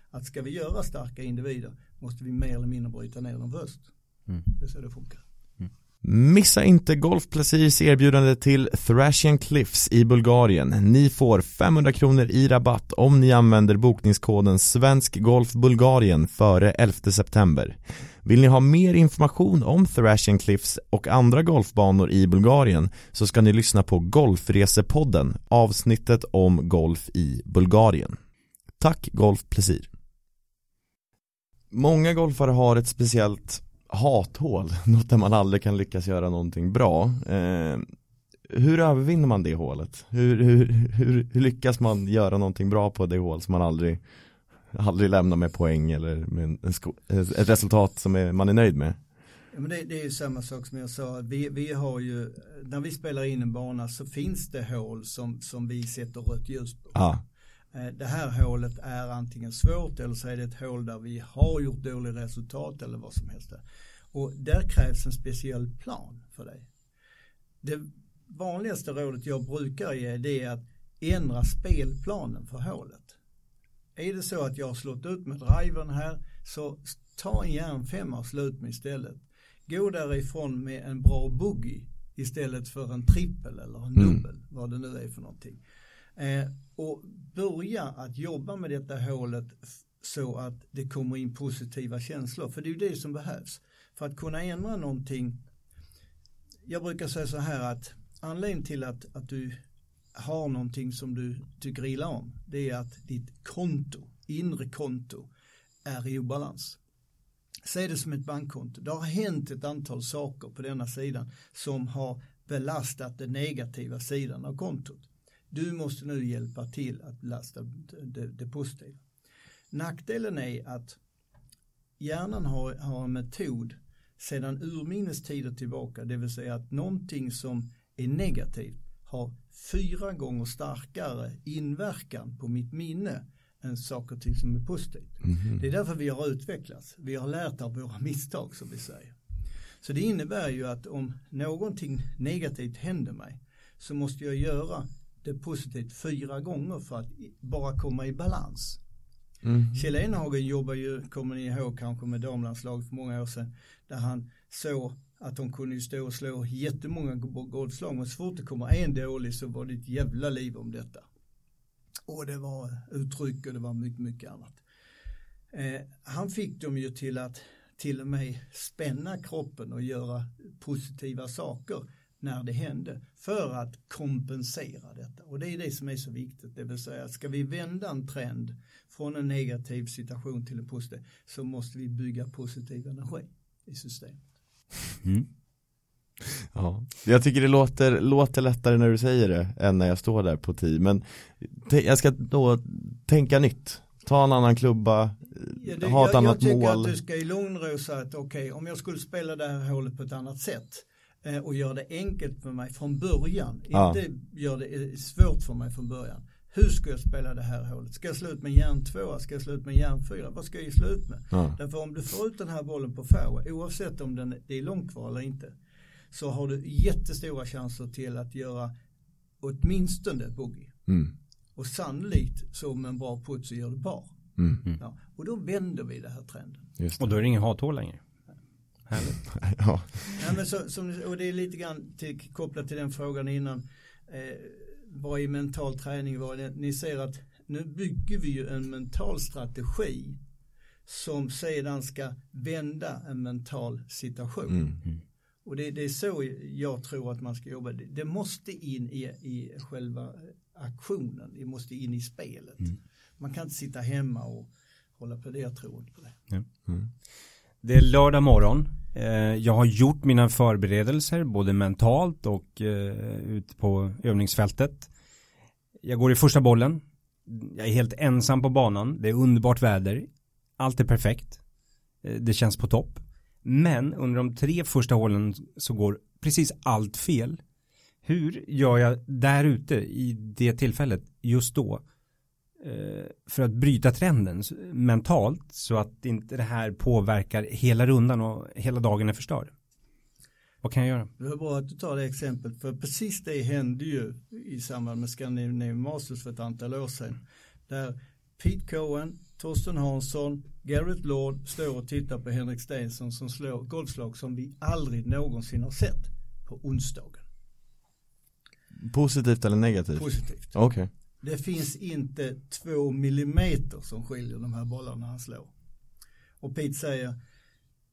att ska vi göra starka individer måste vi mer eller mindre bryta ner dem först. Mm. Det är så det funkar. Missa inte Golf Placirs erbjudande till Thrashian Cliffs i Bulgarien. Ni får 500 kronor i rabatt om ni använder bokningskoden Svensk Golf Bulgarien före 11 september. Vill ni ha mer information om Thrashian Cliffs och andra golfbanor i Bulgarien så ska ni lyssna på Golfresepodden, avsnittet om golf i Bulgarien. Tack Golf Placir. Många golfare har ett speciellt hathål, något där man aldrig kan lyckas göra någonting bra. Eh, hur övervinner man det hålet? Hur, hur, hur, hur, lyckas man göra någonting bra på det hål som man aldrig, aldrig lämnar med poäng eller med en, ett resultat som är, man är nöjd med? Ja, men det, det är ju samma sak som jag sa, vi, vi har ju, när vi spelar in en bana så finns det hål som, som vi sätter rött ljus på. Ah. Det här hålet är antingen svårt eller så är det ett hål där vi har gjort dåligt resultat eller vad som helst. Och där krävs en speciell plan för dig. Det vanligaste rådet jag brukar ge det är att ändra spelplanen för hålet. Är det så att jag har slått ut med drivern här så ta en järnfemma och slut med istället. Gå därifrån med en bra boogie istället för en trippel eller en mm. dubbel, mm. vad det nu är för någonting. Eh, och börja att jobba med detta hålet så att det kommer in positiva känslor. För det är ju det som behövs. För att kunna ändra någonting. Jag brukar säga så här att anledningen till att, att du har någonting som du tycker illa om. Det är att ditt konto, inre konto, är i obalans. Se det som ett bankkonto. Det har hänt ett antal saker på denna sidan som har belastat den negativa sidan av kontot. Du måste nu hjälpa till att belasta det, det positiva. Nackdelen är att hjärnan har, har en metod sedan urminnes tider tillbaka, det vill säga att någonting som är negativt har fyra gånger starkare inverkan på mitt minne än saker och ting som är positivt. Mm -hmm. Det är därför vi har utvecklats. Vi har lärt av våra misstag som vi säger. Så det innebär ju att om någonting negativt händer mig så måste jag göra det positivt fyra gånger för att bara komma i balans. Mm. Kjell Enhagen jobbar ju, kommer ni ihåg kanske med damlandslaget för många år sedan, där han såg att de kunde stå och slå jättemånga golfslag men så fort det kommer en dålig så var det ett jävla liv om detta. Och det var uttryck och det var mycket, mycket annat. Eh, han fick dem ju till att till och med spänna kroppen och göra positiva saker när det hände för att kompensera detta. Och det är det som är så viktigt, det vill säga ska vi vända en trend från en negativ situation till en positiv så måste vi bygga positiv energi i systemet. Mm. Ja, jag tycker det låter, låter lättare när du säger det än när jag står där på tid men jag ska då tänka nytt Ta en annan klubba, ja, det, ha ett jag, annat mål. Jag tycker att du ska i lugn ro säga att okej, okay, om jag skulle spela det här hålet på ett annat sätt eh, och göra det enkelt för mig från början, ja. inte göra det svårt för mig från början. Hur ska jag spela det här hålet? Ska jag slå ut med järn 2? Ska jag slå ut med järn 4? Vad ska jag slå ut med? Ja. Därför om du får ut den här bollen på fairway, oavsett om den, det är långt kvar eller inte, så har du jättestora chanser till att göra åtminstone bogey. Mm. Och sannolikt så med en bra putt så gör du. Mm. mm. Ja, och då vänder vi den här trenden. Och då är det ingen hathål längre. Härligt. ja. ja men så, som, och det är lite grann till, kopplat till den frågan innan. Eh, vad är mental träning? Vad är Ni ser att nu bygger vi ju en mental strategi som sedan ska vända en mental situation. Mm. mm. Och det, det, är så jag tror att man ska jobba. Det, det måste in i, i själva aktionen, det måste in i spelet. Mm. Man kan inte sitta hemma och hålla på det, jag tror inte på det. Ja. Mm. Det är lördag morgon. Eh, jag har gjort mina förberedelser både mentalt och eh, ut ute på övningsfältet. Jag går i första bollen. Jag är helt ensam på banan. Det är underbart väder. Allt är perfekt. Eh, det känns på topp. Men under de tre första hålen så går precis allt fel. Hur gör jag där ute i det tillfället just då eh, för att bryta trenden mentalt så att inte det här påverkar hela rundan och hela dagen är förstörd? Vad kan jag göra? Det var bra att du tar det exemplet för precis det hände ju i samband med Scandinavian Masters för ett antal år sedan. Där Pete Cohen, Torsten Hansson, Garrett Lord står och tittar på Henrik Stenson som slår golfslag som vi aldrig någonsin har sett på onsdagen. Positivt eller negativt? Positivt. Okej. Okay. Det finns inte två millimeter som skiljer de här bollarna han slår. Och Pete säger,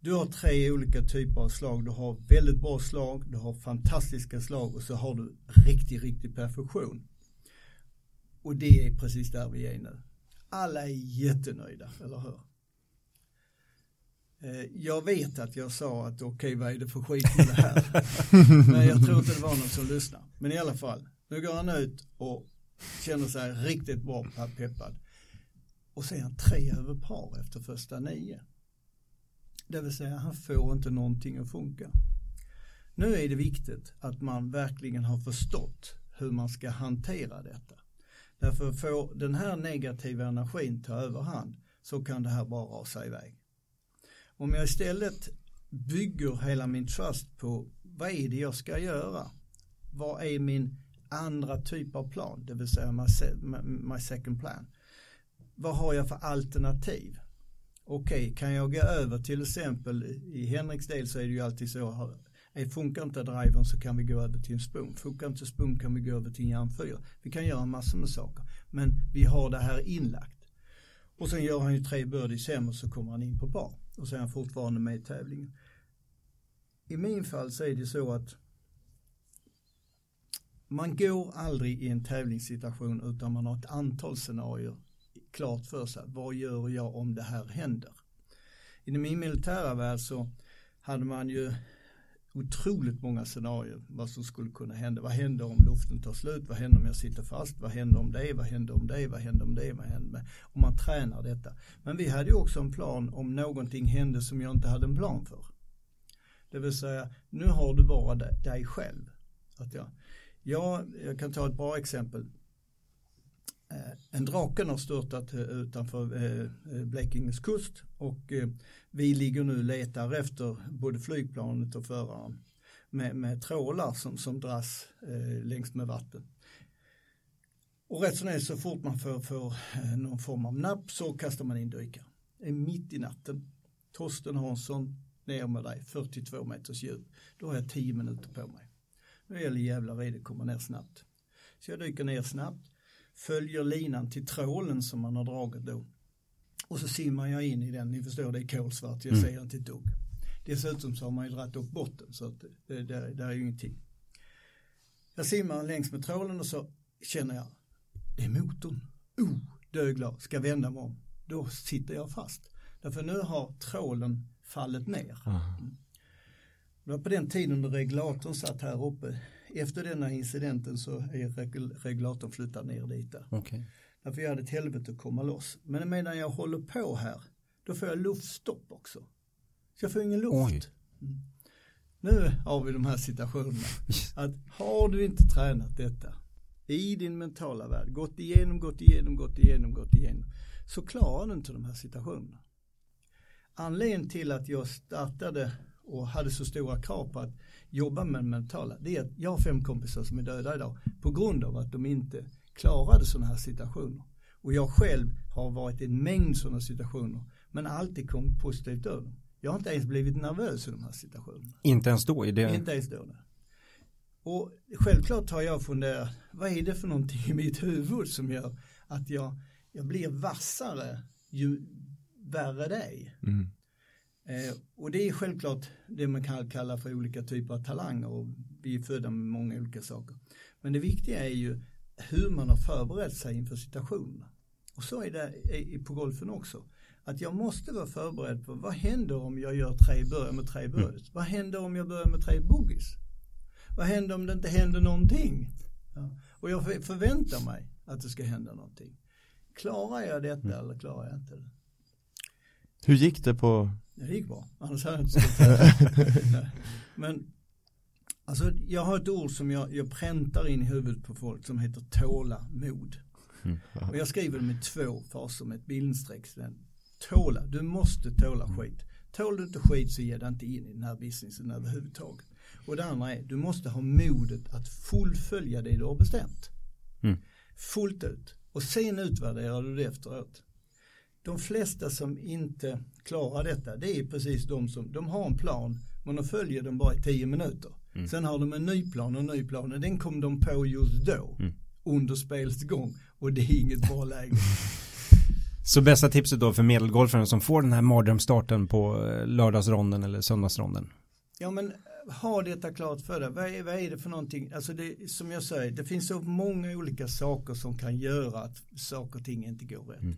du har tre olika typer av slag. Du har väldigt bra slag, du har fantastiska slag och så har du riktig, riktig perfektion. Och det är precis där vi är nu. Alla är jättenöjda, eller hur? Eh, jag vet att jag sa att okej okay, vad är det för skit med det här? Men jag tror inte det var någon som lyssnade. Men i alla fall, nu går han ut och känner sig riktigt bra peppad. Och sen är han tre över par efter första nio. Det vill säga han får inte någonting att funka. Nu är det viktigt att man verkligen har förstått hur man ska hantera detta. Därför får den här negativa energin ta överhand så kan det här bara rasa iväg. Om jag istället bygger hela min trust på vad är det jag ska göra? Vad är min andra typ av plan, det vill säga my, my second plan. Vad har jag för alternativ? Okej, okay, kan jag gå över till exempel i Henriks del så är det ju alltid så Funkar inte driven så kan vi gå över till en spoon. Funkar inte spoon kan vi gå över till en järnfyr. Vi kan göra massor med saker. Men vi har det här inlagt. Och sen gör han ju tre birdies hem och så kommer han in på par. Och så är han fortfarande med i tävlingen. I min fall så är det så att man går aldrig i en tävlingssituation utan man har ett antal scenarier klart för sig. Vad gör jag om det här händer? I min militära värld så hade man ju otroligt många scenarier vad som skulle kunna hända. Vad händer om luften tar slut? Vad händer om jag sitter fast? Vad händer om det? Vad händer om det? Vad händer om det? Vad händer med? Om man tränar detta. Men vi hade ju också en plan om någonting hände som jag inte hade en plan för. Det vill säga, nu har du bara dig själv. Att jag, ja, jag kan ta ett bra exempel. Eh, en draken har störtat eh, utanför eh, Blekinges kust och vi ligger nu och letar efter både flygplanet och föraren med, med trålar som, som dras längs med vatten. Och rätt som är så fort man får, får någon form av napp så kastar man in dykare. Det är mitt i natten. Torsten Hansson, ner med dig, 42 meters djup. Då har jag 10 minuter på mig. Nu gäller jävlar i det komma ner snabbt. Så jag dyker ner snabbt följer linan till trålen som man har dragit då. Och så simmar jag in i den, ni förstår det är kolsvart, jag mm. ser inte ett dugg. Dessutom så har man ju dragit upp botten så att det, det, det är ju ingenting. Jag simmar längs med trålen och så känner jag, det är motorn. Oh, döglad, ska vända mig om. Då sitter jag fast. Därför nu har trålen fallit ner. Mm. Det var på den tiden då reglatorn satt här uppe efter denna incidenten så är regulatorn flyttad ner dit. Okay. Därför jag hade ett helvete att komma loss. Men medan jag håller på här, då får jag luftstopp också. Så jag får ingen luft. Mm. Nu har vi de här situationerna. Att har du inte tränat detta i din mentala värld, gått igenom, gått igenom, gått igenom, gått igenom, så klarar du inte de här situationerna. Anledningen till att jag startade och hade så stora krav på att jobba med mentala, det är att jag har fem kompisar som är döda idag på grund av att de inte klarade sådana här situationer. Och jag själv har varit i en mängd sådana situationer men alltid kommit positivt över dem. Jag har inte ens blivit nervös i de här situationerna. Inte ens då? I det... Inte ens då. Och självklart har jag funderat, vad är det för någonting i mitt huvud som gör att jag, jag blir vassare ju värre det är. Mm. Eh, och det är självklart det man kan kalla för olika typer av talanger och vi är födda med många olika saker. Men det viktiga är ju hur man har förberett sig inför situationerna. Och så är det på golfen också. Att jag måste vara förberedd på vad händer om jag gör tre, börjar med tre birdies? Mm. Vad händer om jag börjar med tre boogies? Vad händer om det inte händer någonting? Ja. Och jag förväntar mig att det ska hända någonting. Klarar jag detta mm. eller klarar jag inte det? Hur gick det på? Det gick bra, annars hade jag inte Men alltså, jag har ett ord som jag, jag präntar in i huvudet på folk som heter tålamod. Mm. Och jag skriver det med två faser med ett bildstreck. Tåla, du måste tåla mm. skit. Tål du inte skit så ge dig inte in i den här businessen överhuvudtaget. Och det andra är, du måste ha modet att fullfölja det du har bestämt. Mm. Fullt ut. Och sen utvärderar du det efteråt. De flesta som inte klarar detta, det är precis de som, de har en plan, men de följer den bara i tio minuter. Mm. Sen har de en ny plan och en ny plan och den kom de på just då, mm. under spelets gång. Och det är inget bra läge. Så bästa tipset då för medelgolfaren som får den här mardrömsstarten på eh, lördagsronden eller söndagsronden? Ja men ha detta klart för dig. Vad är, vad är det för någonting? Alltså det, som jag säger, det finns så många olika saker som kan göra att saker och ting inte går rätt. Mm.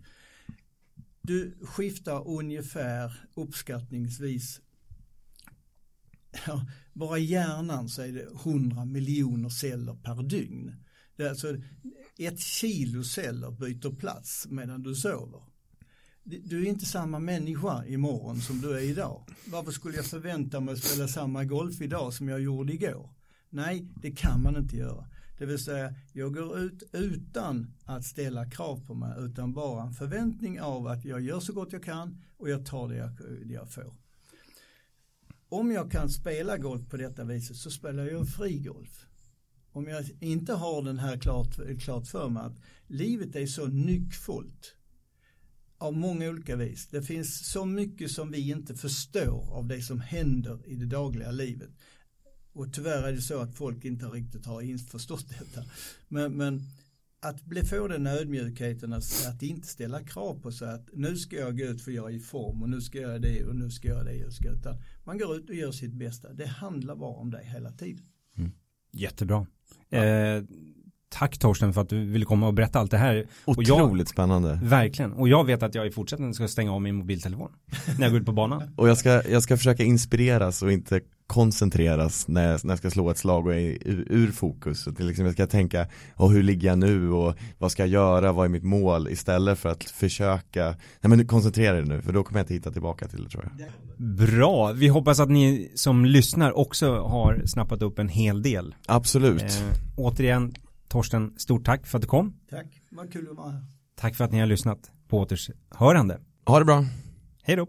Du skiftar ungefär uppskattningsvis ja, bara hjärnan så är det 100 miljoner celler per dygn. Det är alltså ett kilo celler byter plats medan du sover. Du är inte samma människa imorgon som du är idag. Varför skulle jag förvänta mig att spela samma golf idag som jag gjorde igår? Nej, det kan man inte göra. Det vill säga, jag går ut utan att ställa krav på mig, utan bara en förväntning av att jag gör så gott jag kan och jag tar det jag, det jag får. Om jag kan spela golf på detta viset så spelar jag frigolf. Om jag inte har den här klart, klart för mig att livet är så nyckfullt av många olika vis. Det finns så mycket som vi inte förstår av det som händer i det dagliga livet. Och tyvärr är det så att folk inte riktigt har förstått detta. Men, men att bli, få den ödmjukheten att, att inte ställa krav på sig att nu ska jag gå ut för jag är i form och nu ska jag göra det och nu ska jag göra det. Och ska, utan man går ut och gör sitt bästa. Det handlar bara om det hela tiden. Mm. Jättebra. Ja. Eh, Tack Torsten för att du ville komma och berätta allt det här. Otroligt jag, spännande. Verkligen. Och jag vet att jag i fortsättningen ska stänga av min mobiltelefon när jag går ut på banan. och jag ska, jag ska försöka inspireras och inte koncentreras när jag, när jag ska slå ett slag och är ur, ur fokus. Så till liksom jag ska tänka, oh, hur ligger jag nu och vad ska jag göra, vad är mitt mål istället för att försöka, nej men koncentrera dig nu för då kommer jag inte hitta tillbaka till det tror jag. Bra, vi hoppas att ni som lyssnar också har snappat upp en hel del. Absolut. Eh, återigen, Torsten, stort tack för att du kom. Tack, vad kul att vara här. Tack för att ni har lyssnat på återhörande. Ha det bra. Hej då.